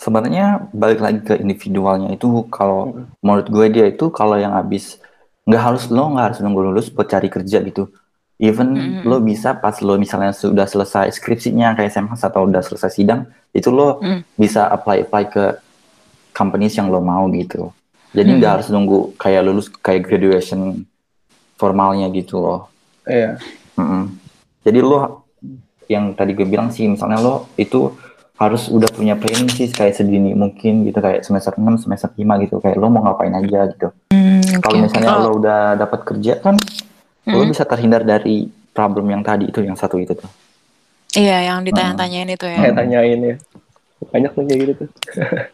Sebenarnya balik lagi ke individualnya itu kalau menurut gue dia itu kalau yang habis nggak harus lo nggak harus nunggu lulus buat cari kerja gitu. Even Mm-mm. lo bisa pas lo misalnya sudah selesai skripsinya kayak SMA atau udah selesai sidang itu lo Mm. bisa apply apply ke companies yang lo mau gitu. Jadi nggak Mm. harus nunggu kayak lulus kayak graduation formalnya gitu loh. Iya. Mm-mm. Jadi lo yang tadi gue bilang sih misalnya lo itu harus udah punya planning sih kayak sedini mungkin gitu kayak semester 6, semester 5 gitu kayak lo mau ngapain aja gitu. Kalau misalnya lo udah dapat kerja kan lo Hmm. bisa terhindar dari problem yang tadi itu yang satu itu tuh. iya yang ditanya-tanyain itu ya Kayak tanyain ya. Banyak tuh kayak gitu tuh.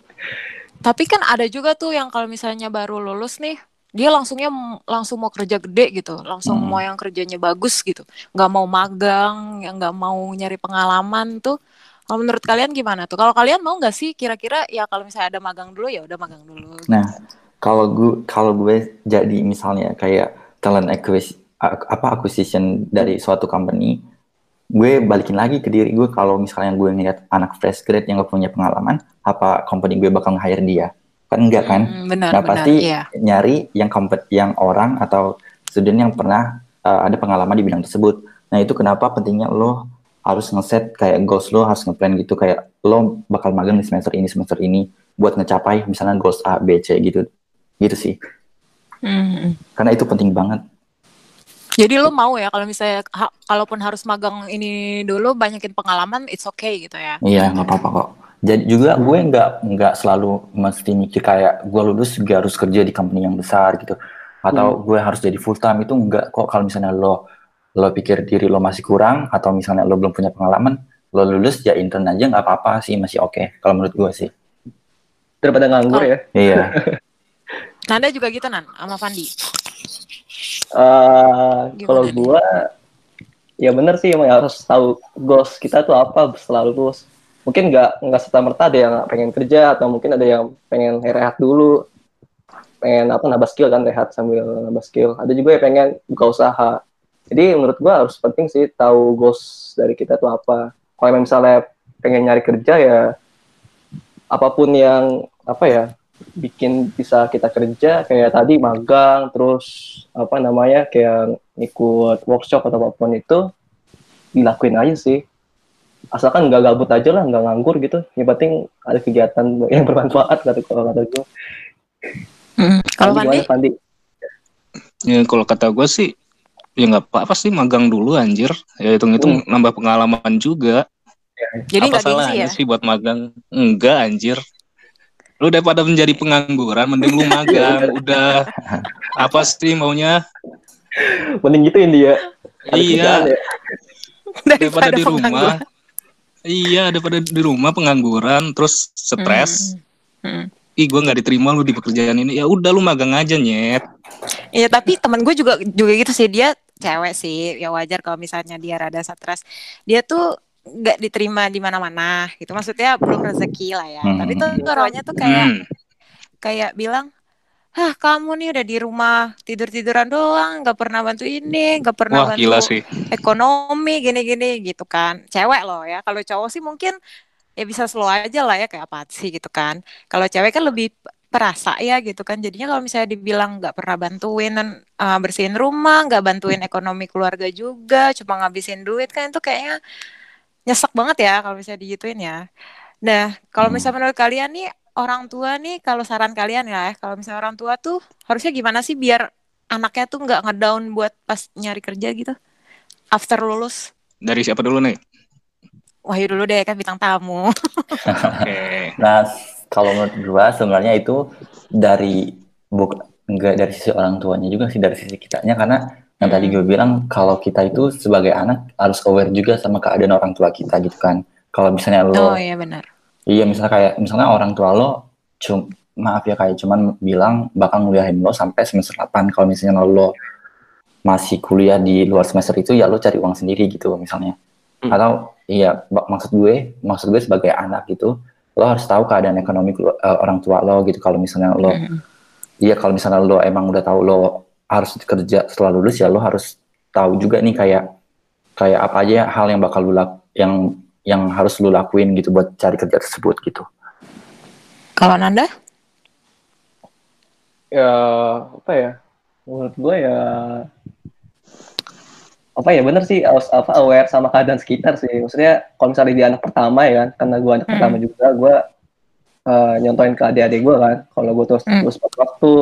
Tapi kan ada juga tuh yang kalau misalnya baru lulus nih, dia langsungnya langsung mau kerja gede gitu, langsung Hmm. mau yang kerjanya bagus gitu, nggak mau magang, yang nggak mau nyari pengalaman tuh. Kalau menurut kalian gimana tuh? Kalau kalian mau nggak sih kira-kira ya kalau misalnya ada magang dulu ya udah magang dulu. Nah, kalau gue kalau gue jadi misalnya kayak talent acquisition apa acquisition dari suatu company, gue balikin lagi ke diri gue kalau misalnya gue ngeliat anak fresh grade yang gak punya pengalaman, apa company gue bakal nge-hire dia? Kan enggak kan? Hmm, benar, Nah, benar, pasti iya. nyari yang kompet yang orang atau student yang pernah uh, ada pengalaman di bidang tersebut. Nah, itu kenapa pentingnya lo harus ngeset kayak goals lo harus ngeplan gitu kayak lo bakal magang di semester ini semester ini buat ngecapai misalnya goals A, B, C gitu. Gitu sih. Hmm. Karena itu penting banget. Jadi lo mau ya kalau misalnya ha- kalaupun harus magang ini dulu banyakin pengalaman, it's okay gitu ya. Iya, nggak apa-apa kok. Jadi juga gue nggak nggak selalu mesti mikir kayak gue lulus juga harus kerja di company yang besar gitu. Atau gue harus jadi full time itu enggak kok kalau misalnya lo lo pikir diri lo masih kurang atau misalnya lo belum punya pengalaman, lo lulus ya intern aja nggak apa-apa sih masih oke kalau menurut gue sih. Daripada nganggur Oh. ya. Iya. Nanda juga gitu Nan sama Fandi. Eh, Gimana kalau gua ya bener sih emang harus tahu goals kita tuh apa setelah lulus. Mungkin nggak nggak serta merta ada yang pengen kerja atau mungkin ada yang pengen rehat dulu, pengen apa nambah skill kan rehat sambil nambah skill. Ada juga yang pengen buka usaha. Jadi menurut gua harus penting sih tahu goals dari kita tuh apa. Kalau misalnya pengen nyari kerja ya apa pun yang apa ya bikin bisa kita kerja kayak tadi magang terus apa namanya kayak ikut workshop atau apa pun itu dilakuin aja sih asalkan nggak gabut aja lah nggak nganggur gitu yang penting ada kegiatan yang bermanfaat kata kalau kata gue Kalau Fandi Fandi? gimana, Fandi Ya kalau kata gue sih ya nggak apa-apa sih magang dulu anjir. Ya hitung-hitung nambah pengalaman juga. Jadi apa salahnya ya? sih buat magang? Enggak anjir. Lu daripada menjadi pengangguran mending lu magang. Udah apa sih maunya? mending gituin dia Ada Iya, kerjaan ya. daripada di pengangguran. rumah. Iya, daripada di rumah pengangguran terus stres. Hmm. Ih, gue nggak diterima lu di pekerjaan ini. Ya udah lu magang aja nyet. Iya tapi temen gue juga juga gitu sih dia cewek sih ya wajar kalau misalnya dia rada stres dia tuh nggak diterima di mana-mana gitu maksudnya belum rezeki lah ya Hmm. tapi tuh orangnya tuh kayak Hmm. kayak bilang Hah kamu nih udah di rumah tidur tiduran doang nggak pernah bantu ini nggak pernah Wah bantu gila sih. ekonomi gini-gini gitu kan cewek loh ya kalau cowok sih mungkin ya bisa slow aja lah ya kayak apa sih gitu kan. Kalau cewek kan lebih perasa ya gitu kan. Jadinya kalau misalnya dibilang nggak pernah bantuin uh, bersihin rumah, nggak bantuin ekonomi keluarga juga, cuma ngabisin duit kan itu kayaknya nyesek banget ya kalau misalnya digituin ya. Nah, kalau Hmm. misalnya menurut kalian nih orang tua nih kalau saran kalian ya, kalau misalnya orang tua tuh harusnya gimana sih biar anaknya tuh nggak ngedown buat pas nyari kerja gitu? After lulus. Dari siapa dulu nih? Wahyu dulu deh kan bintang tamu. Oke. Nah, kalau menurut gua sebenarnya itu dari buk enggak dari sisi orang tuanya juga sih dari sisi kitanya karena yang tadi gue bilang kalau kita itu sebagai anak harus aware juga sama keadaan orang tua kita gitu kan. Kalau misalnya lo Oh iya benar. Iya, misalnya kayak misalnya orang tua lo cum maaf ya kayak cuman bilang bakal nguliahin lo sampai semester 8 kalau misalnya lo masih kuliah di luar semester itu ya lo cari uang sendiri gitu misalnya. Hmm. Atau iya maksud gue maksud gue sebagai anak gitu lo harus tahu keadaan ekonomi eh, orang tua lo gitu kalau misalnya lo Mm. iya kalau misalnya lo emang udah tahu lo harus kerja setelah lulus ya lo harus tahu juga nih kayak kayak apa aja hal yang bakal lo lak- yang yang harus lo lakuin gitu buat cari kerja tersebut gitu. Kalau Nanda? ya apa ya menurut gue ya apa ya bener sih harus apa aware sama keadaan sekitar sih maksudnya kalau misalnya dia anak pertama ya kan karena gue anak Hmm. pertama juga gue eh, nyontoin ke adik-adik gue kan kalau gue terus Hmm. terus waktu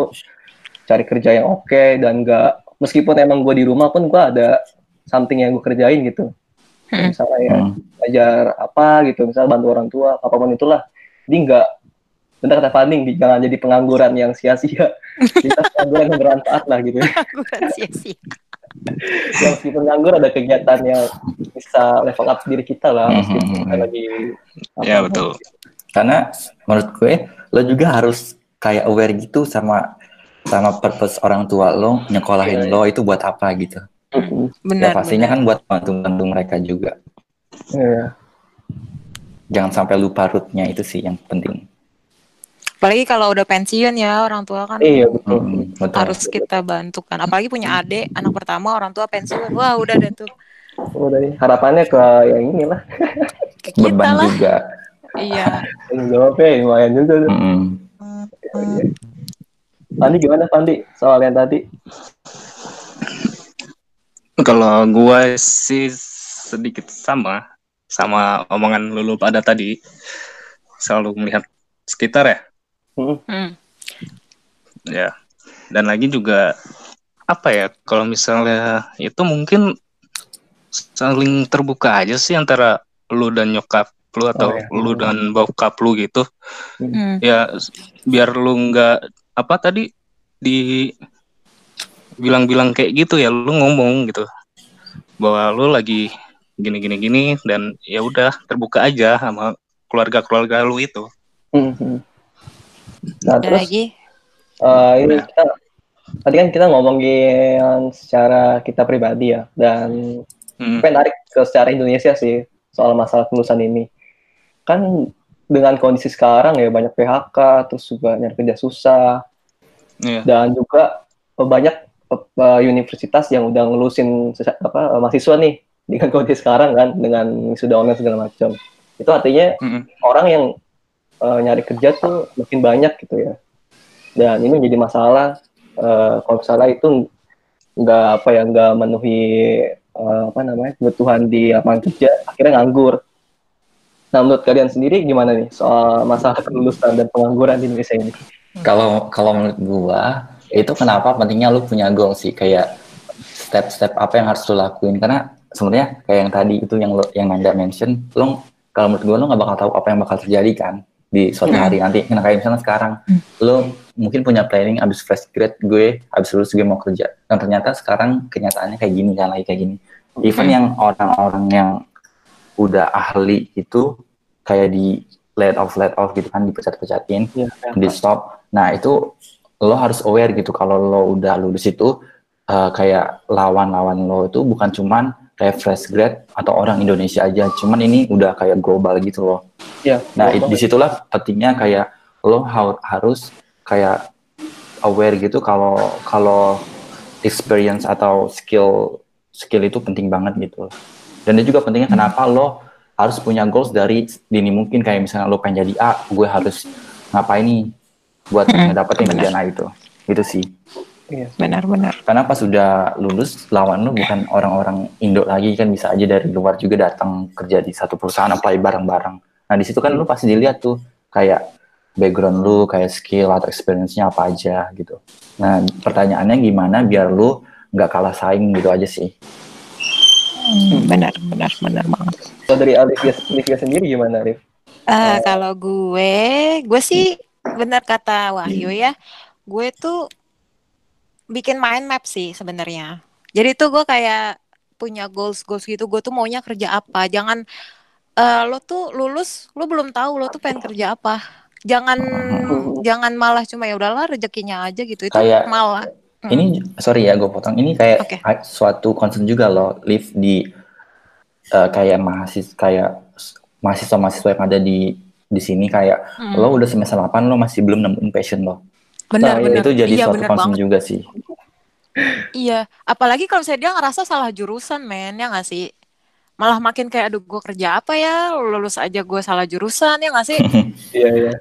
cari kerja yang oke dan enggak meskipun emang gue di rumah pun gue ada something yang gue kerjain gitu Hmm. misalnya ya Hmm. belajar apa gitu misalnya bantu orang tua apa pun itulah jadi enggak bentar kata Fanding di- jangan jadi pengangguran yang sia-sia kita pengangguran yang bermanfaat lah gitu Pengangguran sia-sia. ya meskipun nganggur ada kegiatan yang bisa level up diri kita lah Mhm, meskipun mhm. kita lagi Ya apa, betul. Karena menurut gue lo juga harus kayak aware gitu sama sama purpose orang tua lo nyekolahin Iya, lo itu buat apa gitu. Mhm. Benar. ya pastinya benar. kan buat bantu-bantu mereka juga. Iya. Jangan sampai lupa rootnya itu sih yang penting. Apalagi kalau udah pensiun ya orang tua kan iya betul Mm, betul. harus kita bantu kan. Apalagi punya adik, anak pertama orang tua pensiun. Wah udah deh tuh. udah deh. harapannya ke yang inilah Ke kita Beban lah. juga. Iya. yang jawabnya lumayan juga tuh. Iya. Pandi gimana Pandi soal yang tadi Kalau gue sih sedikit sama sama omongan lulu pada tadi. Selalu melihat sekitar ya. Hmm. Ya. Dan lagi juga apa ya kalau misalnya itu mungkin saling terbuka aja sih antara lu dan nyokap lu atau Oh, ya. lu dan bokap lu gitu. Hmm. Ya s- biar lu nggak apa tadi di bilang-bilang kayak gitu ya lu ngomong gitu bahwa lu lagi gini gini gini dan ya udah terbuka aja sama keluarga-keluarga lu itu. Mhm. Nah terus lagi. eh, ini kita tadi kan kita ngomongin secara kita pribadi ya dan Hmm. Gue narik ke secara Indonesia sih soal masalah kelulusan ini. Kan dengan kondisi sekarang ya banyak PHK, terus juga nyari kerja susah, Iya. dan juga banyak eh, universitas yang udah ngelusin apa eh, mahasiswa nih dengan kondisi sekarang kan dengan sudah online segala macam. Itu artinya Mm-mm. orang yang eh, nyari kerja tuh makin banyak gitu ya. Dan ini menjadi masalah eh, kalau misalnya itu nggak apa ya nggak memenuhi eh, apa namanya kebutuhan di lapangan kerja akhirnya nganggur. Nah menurut kalian sendiri gimana nih soal masalah kelulusan dan pengangguran di Indonesia ini? Kalau kalau menurut gua itu kenapa pentingnya lu punya goal sih kayak step-step apa yang harus lu lakuin karena sebenarnya kayak yang tadi itu yang lu, yang Nanda mention lu kalau menurut gua lu nggak bakal tahu apa yang bakal terjadi kan di suatu Hmm. hari nanti nah kayak misalnya sekarang Hmm. lu mungkin punya planning abis fresh grade gue abis lulus gue mau kerja dan ternyata sekarang kenyataannya kayak gini kan lagi kayak gini even Hmm. yang orang-orang yang udah ahli itu kayak di let off let off gitu kan dipecat-pecatin Iya, di stop. Nah itu lo harus aware gitu kalau lo udah lulus itu eh, kayak lawan-lawan lo itu bukan cuman kayak fresh grad atau orang Indonesia aja, cuman ini udah kayak global gitu loh. Iya. Nah banget. di situlah pentingnya kayak lo ha- harus kayak aware gitu kalau kalau experience atau skill skill itu penting banget gitu. Dan itu juga pentingnya kenapa lo harus punya goals dari dini mungkin kayak misalnya lo pengen jadi A, gue harus ngapain nih buat Hmm, ngedapetin benar. kerjaan A itu. Itu sih. Iya. Benar-benar. Karena pas sudah lulus, lawan lu bukan orang-orang Indo lagi kan bisa aja dari luar juga datang kerja di satu perusahaan apply bareng-bareng. Nah di situ kan lu pasti dilihat tuh kayak background lu, kayak skill atau experience-nya apa aja gitu. Nah pertanyaannya gimana biar lu nggak kalah saing gitu aja sih. Hmm, benar, benar, benar banget. Kalau dari Olivia, Olivia sendiri gimana, Rif? Eh, kalau gue, gue sih benar kata Wahyu ya. Gue tuh bikin mind map sih sebenarnya. Jadi tuh gue kayak punya goals goals gitu. Gue tuh maunya kerja apa. Jangan eh, lo tuh lulus, lo belum tahu lo tuh pengen kerja apa. Jangan jangan malah cuma ya udahlah rezekinya aja gitu. Itu Kayak- malah. Hmm. Ini sorry ya gue potong. Ini kayak ha- suatu concern juga loh, live di eh, kayak mahasiswa kayak mahasiswa-mahasiswa yang ada di di sini kayak Hmm. lo udah semester 8 lo masih belum nemuin passion lo. Benar, Nah, benar. Itu jadi iya, suatu benar concern banget. juga sih. Iya, apalagi kalau misalnya dia ngerasa salah jurusan, men, ya nggak sih? Malah makin kayak, aduh, gue kerja apa ya? Lulus aja gue salah jurusan, ya nggak sih? Iya, iya.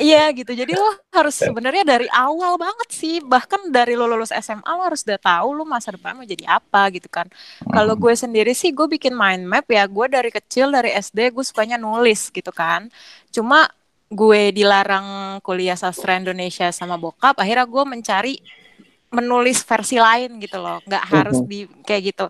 iya, gitu. Jadi lo harus sebenarnya dari awal banget sih. Bahkan dari lo lulus SMA, lo harus udah tahu lo masa depan mau jadi apa, gitu kan. Kalau gue sendiri sih, gue bikin mind map ya. Gue dari kecil, dari SD, gue sukanya nulis, gitu kan. Cuma gue dilarang kuliah sastra Indonesia sama bokap, akhirnya gue mencari menulis versi lain gitu loh. Nggak harus di kayak gitu.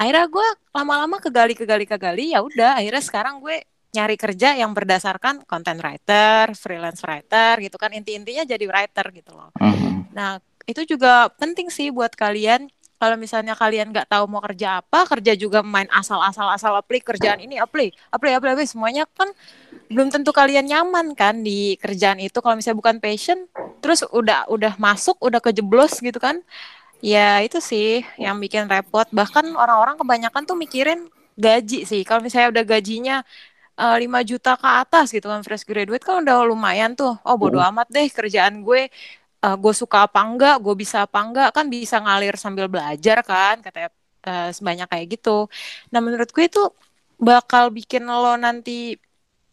Akhirnya gue lama-lama kegali kegali kegali ya udah akhirnya sekarang gue nyari kerja yang berdasarkan content writer freelance writer gitu kan. Inti-intinya jadi writer gitu loh. Mhm. Nah, itu juga penting sih buat kalian. Kalau misalnya kalian nggak tahu mau kerja apa, kerja juga main asal-asal asal apply kerjaan ini apply, apply, apply, apply. semuanya kan belum tentu kalian nyaman kan di kerjaan itu. Kalau misalnya bukan passion, terus udah udah masuk, udah kejeblos gitu kan. Ya itu sih yang bikin repot. Bahkan orang-orang kebanyakan tuh mikirin gaji sih. Kalau misalnya udah gajinya eh, 5 juta ke atas gitu kan fresh graduate kan udah lumayan tuh. Oh bodo amat deh kerjaan gue eh, gue suka apa enggak, gue bisa apa enggak, kan bisa ngalir sambil belajar kan, katanya eh, sebanyak kayak gitu. Nah menurut gue itu bakal bikin lo nanti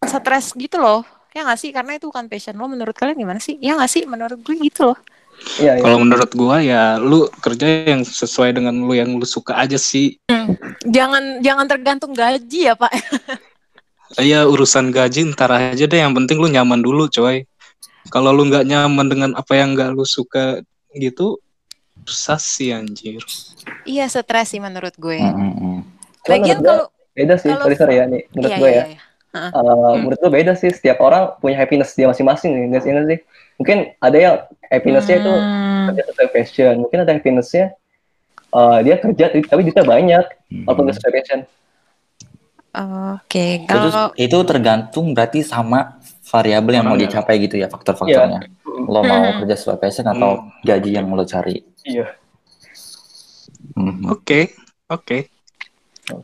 stres gitu loh, ya nggak sih? Karena itu bukan passion lo. Menurut kalian gimana sih? Ya nggak sih? Menurut gue gitu loh. Iya, iya. Kalau menurut gua ya lu kerja yang sesuai dengan lu yang lu suka aja sih. Jangan jangan tergantung gaji ya pak. Ya urusan gaji ntar aja deh. Yang penting lu nyaman dulu, coy. Kalau lu nggak nyaman dengan apa yang nggak lu suka gitu, susah sih anjir. iya stres sih menurut gue. Mhm. Cuman Lagian kalau beda sih, kalau- sorry, sorry ya nih, menurut iya, gue iya, ya. iya. Eh, menurut gue beda sih, setiap orang punya happiness dia masing-masing nih, nggak sih, nggak sih? Mungkin ada yang happinessnya itu Hmm. kerja sesuai passion, mungkin ada happinessnya eh, dia kerja tapi duitnya banyak, walaupun nggak sesuai passion. Oke, Itu, kalau itu tergantung berarti sama variabel yang mau dicapai gitu ya faktor-faktornya. Lo mau Hmm. kerja sesuai passion atau gaji yang lo cari. Iya. Mhm. Oke, oke.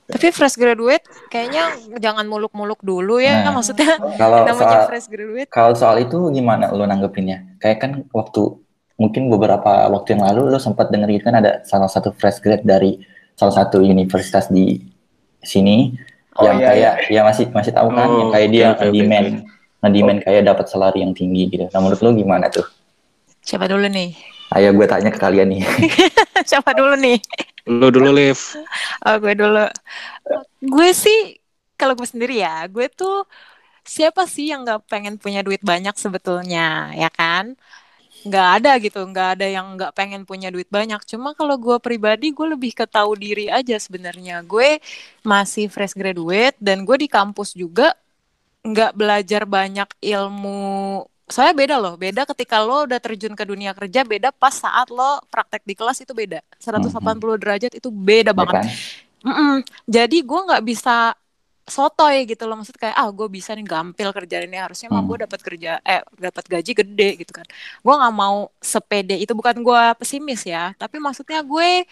tapi fresh graduate kayaknya jangan muluk-muluk dulu ya, Nah. maksudnya Kalau namanya soal fresh graduate. kalau soal itu gimana lo nanggepinnya? Kayak kan waktu mungkin beberapa waktu yang lalu lo sempat denger gitu kan ada salah satu fresh grad dari salah satu universitas di sini Oh, yang iya, kayak ya masih masih tahu kan Oh, yang kayak dia oke, demand oke. Demand kayak dapat salary yang tinggi gitu. Nah menurut lo gimana tuh? Siapa dulu nih? Ayo gue tanya ke kalian nih. Siapa dulu nih? Lu dulu, Liv. Oh, gue dulu. Gue sih, kalau gue sendiri ya, gue tuh siapa sih yang nggak pengen punya duit banyak sebetulnya, ya kan? Nggak ada gitu, nggak ada yang nggak pengen punya duit banyak. Cuma kalau gue pribadi, gue lebih ke tahu diri aja sebenarnya. Gue masih fresh graduate dan gue di kampus juga nggak belajar banyak ilmu. Saya beda loh, beda ketika lo udah terjun ke dunia kerja, beda pas saat lo praktek di kelas itu beda. 180 derajat itu beda ya banget. kan? Mm-mm. Jadi gue nggak bisa sotoy gitu loh maksud kayak ah gue bisa nih gampil kerjaan ini harusnya mah gue dapat kerja eh dapat gaji gede gitu kan gue nggak mau sepede itu bukan gue pesimis ya tapi maksudnya gue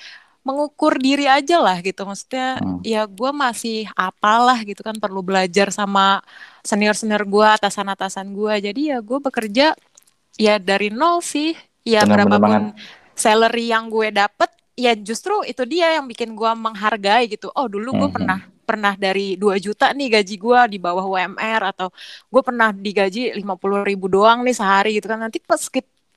mengukur diri aja lah gitu. Maksudnya Hmm. ya gue masih apalah gitu kan perlu belajar sama senior senior gue atasan atasan gue jadi ya gue bekerja ya dari nol sih. Ya berapapun salary yang gue dapet ya justru itu dia yang bikin gue menghargai gitu. Oh dulu gue Mhm. pernah pernah dari 2 juta nih gaji gue di bawah UMR atau gue pernah digaji 50 ribu doang nih sehari gitu kan. Nanti pas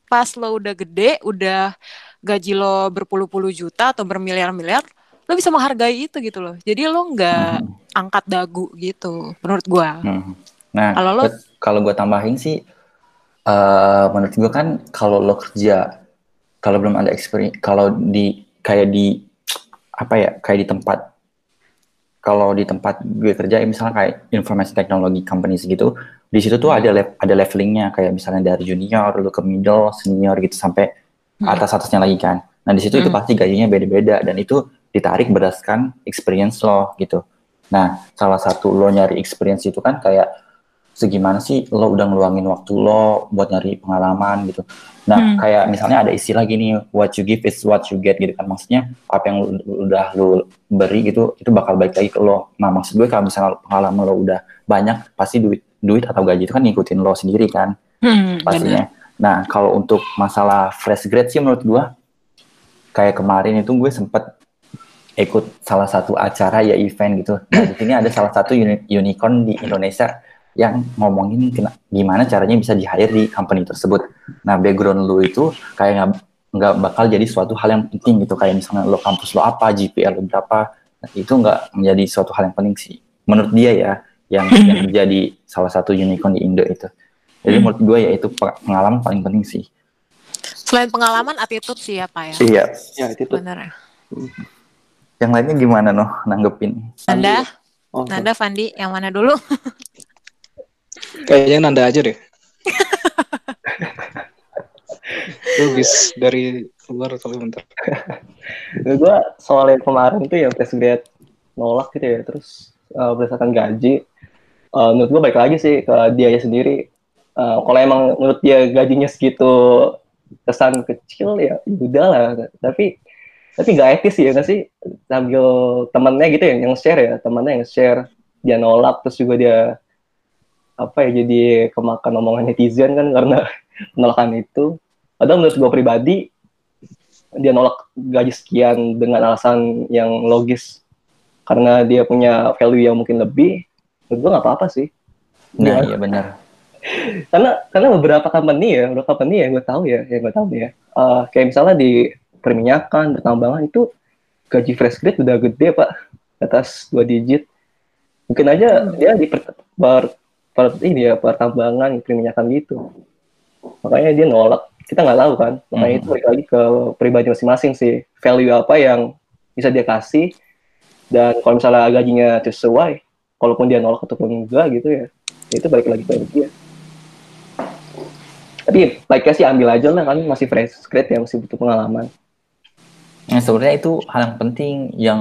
pas lo udah gede udah gaji lo berpuluh-puluh juta atau bermiliar-miliar lo bisa menghargai itu gitu loh jadi lo nggak Hmm. angkat dagu gitu menurut gue Hmm. Nah, Kalau lo- kalau gue tambahin sih, eh menurut gue kan kalau lo kerja, kalau belum ada experience, kalau di kayak di apa ya, kayak di tempat, kalau di tempat gue kerja, misalnya kayak informasi teknologi company segitu, di situ tuh ada ada levelingnya, kayak misalnya dari junior, lo ke middle, senior gitu sampai Hmm. atas atasnya lagi kan. Nah di situ itu Hmm. pasti gajinya beda-beda dan itu ditarik berdasarkan experience lo gitu. Nah, salah satu lo nyari experience itu kan kayak segimana sih lo udah ngeluangin waktu lo buat nyari pengalaman gitu. Nah, Hmm. kayak misalnya ada istilah gini, what you give is what you get gitu kan. Maksudnya apa yang udah lo beri gitu, itu bakal balik lagi ke lo. Nah, maksud gue kalau misalnya pengalaman lo udah banyak, pasti duit duit atau gaji itu kan ngikutin lo sendiri kan hmm, bener. Nah, kalau untuk masalah fresh grade sih menurut gua kayak kemarin itu gue sempet ikut salah satu acara ya event gitu. Nah, di sini ada salah satu uni- unicorn di Indonesia yang ngomongin kena- gimana caranya bisa di hire di company tersebut. Nah, background lu itu kayak nggak nggak bakal jadi suatu hal yang penting gitu. Kayak misalnya lo kampus lo apa, GPA lo berapa, nah, itu nggak menjadi suatu hal yang penting sih. Menurut dia ya, yang, yang menjadi salah satu unicorn di Indo itu. Jadi Hmm. menurut gue ya itu pe- pengalaman paling penting sih. selain pengalaman attitude sih apa ya Iya. Ya itu tuh. bener ya Yang lainnya gimana noh nanggepin? Nanda Oh, Nanda Fandi yang mana dulu Kayaknya Nanda aja deh. Lu bis dari luar kali bentar. gue soal yang kemarin tuh yang fresh grade nolak gitu ya terus uh, berdasarkan gaji uh, menurut gue baik lagi sih ke dia sendiri Uh, kalau emang menurut dia gajinya segitu kesan kecil ya udah lah tapi tapi nggak etis ya nggak sih? Sambil temennya gitu ya yang share ya temennya yang share dia nolak terus juga dia apa ya jadi kemakan omongan netizen kan karena penolakan itu. Padahal menurut gue pribadi dia nolak gaji sekian dengan alasan yang logis. Karena dia punya value yang mungkin lebih menurut gue nggak apa-apa sih. Nah, iya benar. Karena karena beberapa company ya beberapa company yang gue tahu ya yang gue tahu ya. Eh, kayak misalnya di perminyakan pertambangan itu gaji fresh grade udah gede pak. Atas dua digit. Mungkin aja dia di per, per- per- ini ya pertambangan perminyakan gitu. Makanya dia nolak. Kita nggak tahu kan. Makanya Hmm. itu balik lagi ke pribadi masing-masing sih. Value apa yang bisa dia kasih. Dan kalau misalnya gajinya sesuai kalaupun dia nolak ataupun enggak gitu ya itu balik lagi ke dia tapi like sih ambil aja lah. Kan masih fresh grade ya masih butuh pengalaman. Nah, sebenarnya itu hal yang penting yang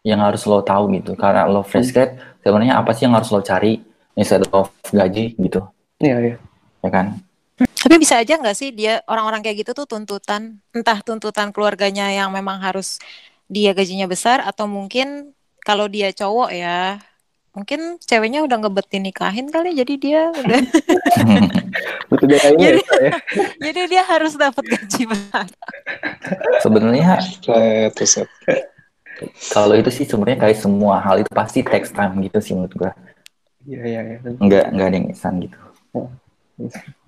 yang harus lo tahu gitu. Karena lo fresh grade, sebenarnya apa sih yang harus lo cari? Instead of gaji gitu, iya iya. Ya kan? Tapi bisa aja nggak sih dia orang-orang kayak gitu tuh tuntutan, entah tuntutan keluarganya yang memang harus dia gajinya besar atau mungkin kalau dia cowok ya, mungkin ceweknya udah ngebetin nikahin kali jadi dia udah ini Jadi- ya, ya. jadi dia harus dapat gaji besar. sebenarnya kalau itu sih sebenarnya kayak semua hal itu pasti takes time gitu sih menurut gua. iya iya iya Enggak enggak ada yang instan gitu.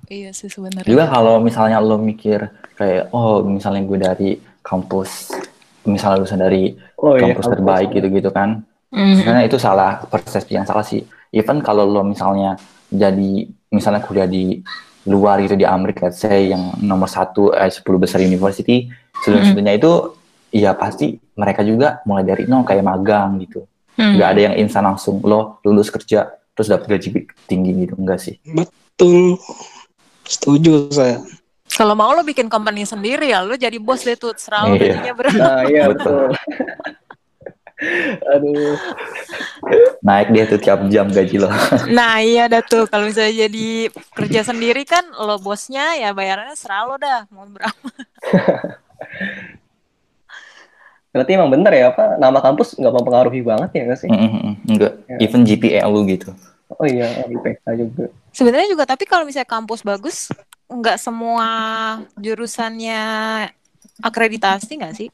Iya sih sebenarnya. Juga kalau misalnya lo mikir kayak oh misalnya gue dari kampus misalnya lulusan dari oh iya kampus terbaik gitu-gitu kan. Mhm. Sebenarnya itu salah persepsi yang salah sih. Even kalau lo misalnya jadi misalnya kuliah di luar gitu di Amerika, let's say yang nomor satu eh, 10 besar university, student-studentnya itu ya pasti mereka juga mulai dari nol kayak magang gitu. Hmm. Nggak ada yang instan langsung lo lulus kerja terus dapat gaji tinggi gitu enggak sih. Betul. Setuju saya. Kalau mau lo bikin company sendiri ya, lo jadi bos deh tuh, serah lo Iya. gajinya berapa. nah iya Betul. aduh Naik dia tuh tiap jam gaji lo. Nah iya dah tuh, kalau misalnya jadi kerja sendiri kan lo bosnya ya bayarannya serah lo dah, mau berapa. berarti emang bener ya apa nama kampus nggak mempengaruhi banget ya nggak sih Mm, mm, mm, enggak. Ya. Even GPA lu gitu. oh iya IPK juga Sebenarnya juga tapi kalau misalnya kampus bagus, nggak semua jurusannya akreditasi nggak sih?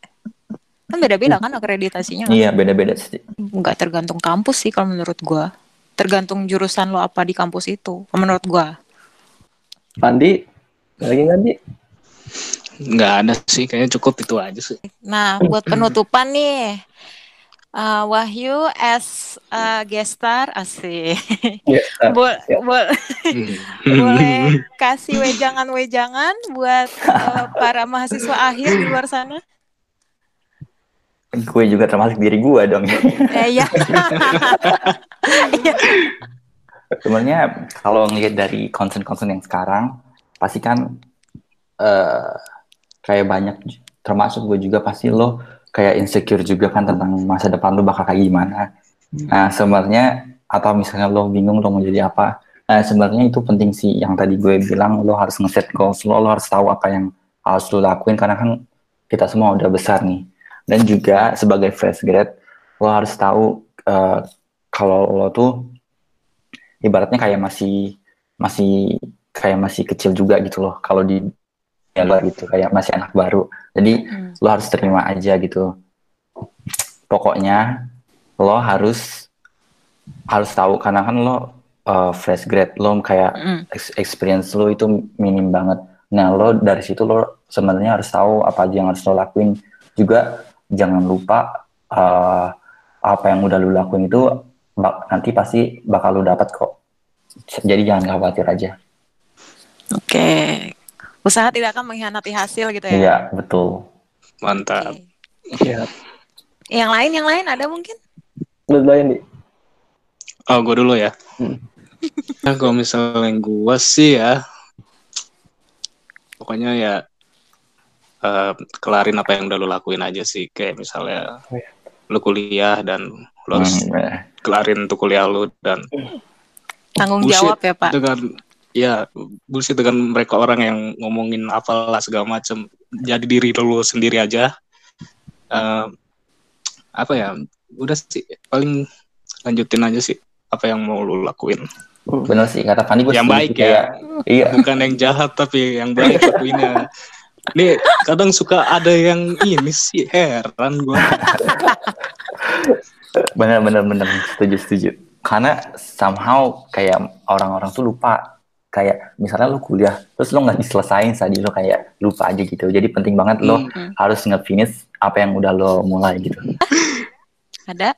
Kan beda-beda kan akreditasinya kan? Iya, beda-beda sih. Nggak tergantung kampus sih kalau menurut gua. Tergantung jurusan lo apa di kampus itu. Menurut gua. Pandi, lagi nggak Di? Nggak ada sih, kayaknya cukup itu aja sih. Nah, buat penutupan nih. eh, Wahyu as eh, guest star asik. Ya, Bo- Ya. bo- boleh kasih wejangan-wejangan buat eh, para mahasiswa akhir di luar sana? Gue juga termasuk diri gue dong. Eh, ya. Sebenarnya kalau ngelihat dari concern-concern yang sekarang, pasti kan eh kayak banyak, termasuk gue juga pasti lo kayak insecure juga kan tentang masa depan lo bakal kayak gimana. Nah sebenarnya atau misalnya lo bingung lo mau jadi apa, nah sebenarnya itu penting sih yang tadi gue bilang lo harus ngeset goals lo, lo harus tahu apa yang harus lo lakuin karena kan kita semua udah besar nih. Dan juga sebagai fresh grad, lo harus tahu eh, kalau lo tuh ibaratnya kayak masih masih kayak masih kecil juga gitu loh kalau di ya gitu kayak masih anak baru jadi Hmm. lo harus terima aja gitu pokoknya lo harus harus tahu karena kan lo uh, fresh grad lo kayak Mm. ex- experience lo itu minim banget nah lo dari situ lo sebenarnya harus tahu apa aja yang harus lo lakuin juga jangan lupa uh, apa yang udah lo lakuin itu bak- nanti pasti bakal lo dapat kok jadi jangan khawatir aja Oke. Usaha tidak akan mengkhianati hasil gitu ya. iya betul Mantap. Oke. ya. Yang lain yang lain ada mungkin? Lu duluan Di. Oh, gue dulu ya. Hmm. Nah, kalau misalnya gue sih ya, pokoknya ya eh, kelarin apa yang udah lo lakuin aja sih. Kayak misalnya Oh, iya. lo kuliah dan lo harus Hmm, eh. kelarin tuh kuliah lo dan Tanggung Bullshit. jawab ya, Pak. dengan ya bullshit dengan mereka orang yang ngomongin apalah segala macam. Jadi diri lo sendiri aja. Eh, apa ya? Udah sih paling lanjutin aja sih apa yang mau lo lakuin. bener sih kata Fandi gue yang setuju baik kayak- ya iya bukan yang jahat tapi yang baik lakuinnya nih kadang suka ada yang ini sih heran gue bener bener bener setuju setuju karena somehow kayak orang-orang tuh lupa kayak misalnya lu kuliah terus lo nggak diselesain tadi lo kayak lupa aja gitu jadi penting banget lo Hmm. harus nge-finish apa yang udah lo mulai gitu Ada?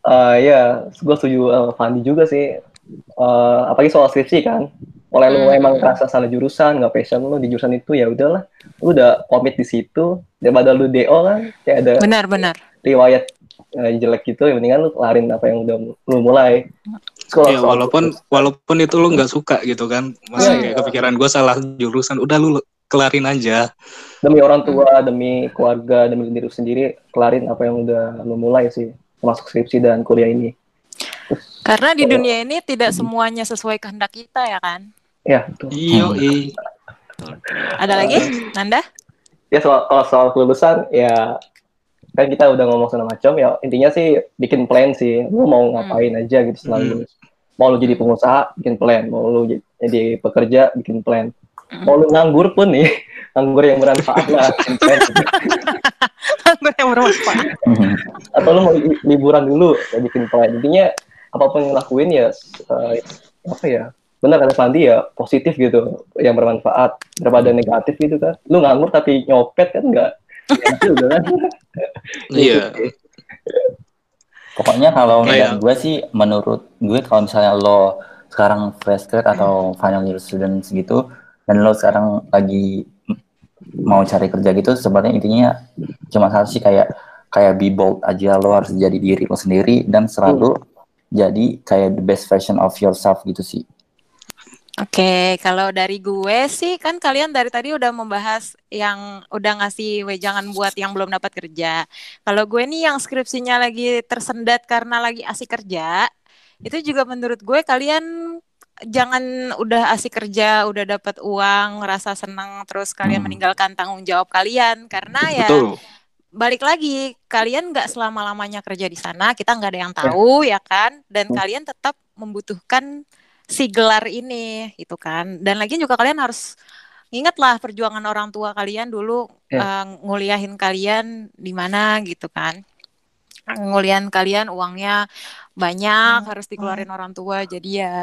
Eh, ya, gue setuju sama Fandi juga sih. Eh, apalagi soal skripsi kan. Oleh lu Hmm. emang rasa salah jurusan, nggak passion lu di jurusan itu, ya udahlah. Lu udah komit di situ. Daripada lu DO kan, kayak ada Benar, benar. riwayat eh, jelek gitu, ya mendingan lu kelarin apa yang udah lu mulai. Kalau ya walaupun walaupun itu lu nggak suka gitu kan masih Iya. kayak kepikiran gue salah jurusan udah lu kelarin aja demi orang tua, demi keluarga, demi diri lu sendiri, kelarin apa yang udah lu mulai sih. Termasuk skripsi dan kuliah ini. Karena di dunia ini tidak semuanya sesuai kehendak kita ya kan? Ya, betul. iyo Hmm. Ada lagi? Nanda? ya soal kalau soal kelulusan ya kan kita udah ngomong segala macam ya intinya sih bikin plan sih lu mau ngapain aja gitu setelah Hmm. mau lu jadi pengusaha bikin plan mau lu jadi pekerja bikin plan Hmm. mau lu nganggur pun nih nganggur yang bermanfaat lah Gue yang bermanfaat. atau lu mau li- liburan dulu ya bikin plan intinya apa pun yang lakuin ya eh, apa ya benar kata Fandi ya positif gitu yang bermanfaat daripada negatif gitu kan. Lu nganggur tapi nyopet kan enggak kan iya. Pokoknya kalau Kayak- dari gue sih menurut gue kalau misalnya lo sekarang fresh grad atau final year students gitu dan lo sekarang lagi mau cari kerja gitu sebenarnya intinya cuma satu sih kayak kayak be bold aja. Lo harus jadi diri lo sendiri dan selalu jadi kayak the best version of yourself gitu sih. Oke, kalau dari gue sih kan kalian dari tadi udah membahas yang udah ngasih wejangan buat yang belum dapat kerja. Kalau gue nih yang skripsinya lagi tersendat karena lagi asik kerja, itu juga menurut gue kalian jangan udah asik kerja, udah dapat uang, ngerasa senang terus kalian Hmm. meninggalkan tanggung jawab kalian karena ya betul balik lagi kalian nggak selama lamanya kerja di sana kita nggak ada yang tahu ya kan dan Hmm. kalian tetap membutuhkan si gelar ini itu kan dan lagi juga kalian harus ingatlah perjuangan orang tua kalian dulu Ya. eh, nguliahin kalian di mana gitu kan. Nguliahin kalian uangnya banyak harus dikeluarin orang tua jadi ya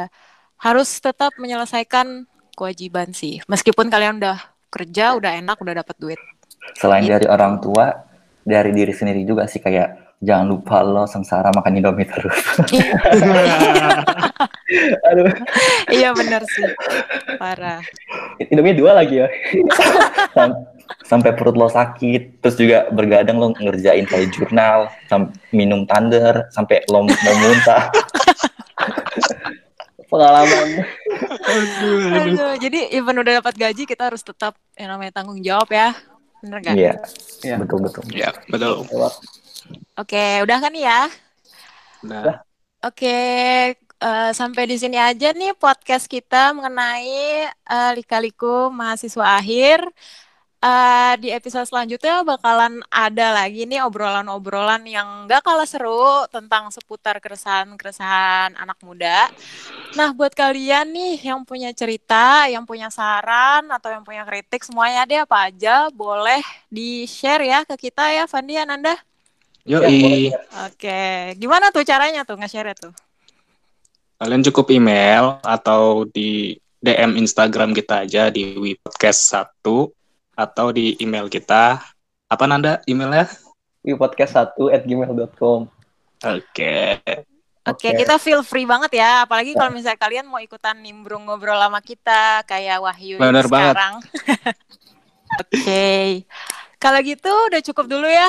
harus tetap menyelesaikan kewajiban sih. Meskipun kalian udah kerja, udah enak, udah dapat duit. Selain Gitu. dari orang tua, dari diri sendiri juga sih kayak jangan lupa lo sengsara makan Indomie terus. Aduh, iya bener sih. Parah. Indomie dua lagi ya. Sam- sampai perut lo sakit, terus juga bergadang lo ngerjain kayak jurnal, sam- minum thunder, sampai lo mau muntah. Pengalaman. aduh, aduh. Aduh, jadi even udah dapat gaji kita harus tetap yang namanya tanggung jawab ya. Bener gak? Iya, Iya. betul betul. Ya, betul. Oke, udah kan ya? Nah, Oke, eh, sampai di sini aja nih podcast kita mengenai eh, lika-liku mahasiswa akhir. Eh, di episode selanjutnya bakalan ada lagi nih obrolan-obrolan yang gak kalah seru tentang seputar keresahan-keresahan anak muda. Nah, buat kalian nih yang punya cerita, yang punya saran, atau yang punya kritik, semuanya deh apa aja, boleh di-share ya ke kita ya, Fandi, Ananda. yoi. Oke, gimana tuh caranya tuh nge-share tuh? Kalian cukup email atau di DM Instagram kita aja di wipodcast 1 atau di email kita. Apa Nanda emailnya? Podcast1 at gmail.com. Oke. Oke, Oke. kita feel free banget ya. Apalagi kalau misalnya kalian mau ikutan nimbrung ngobrol sama kita kayak Wahyu Bener banget. sekarang. Oke. Kalau gitu udah cukup dulu ya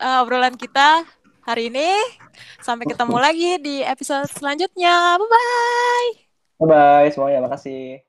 eh, obrolan kita hari ini. Sampai ketemu lagi di episode selanjutnya. Bye bye. Bye-bye semuanya. Makasih.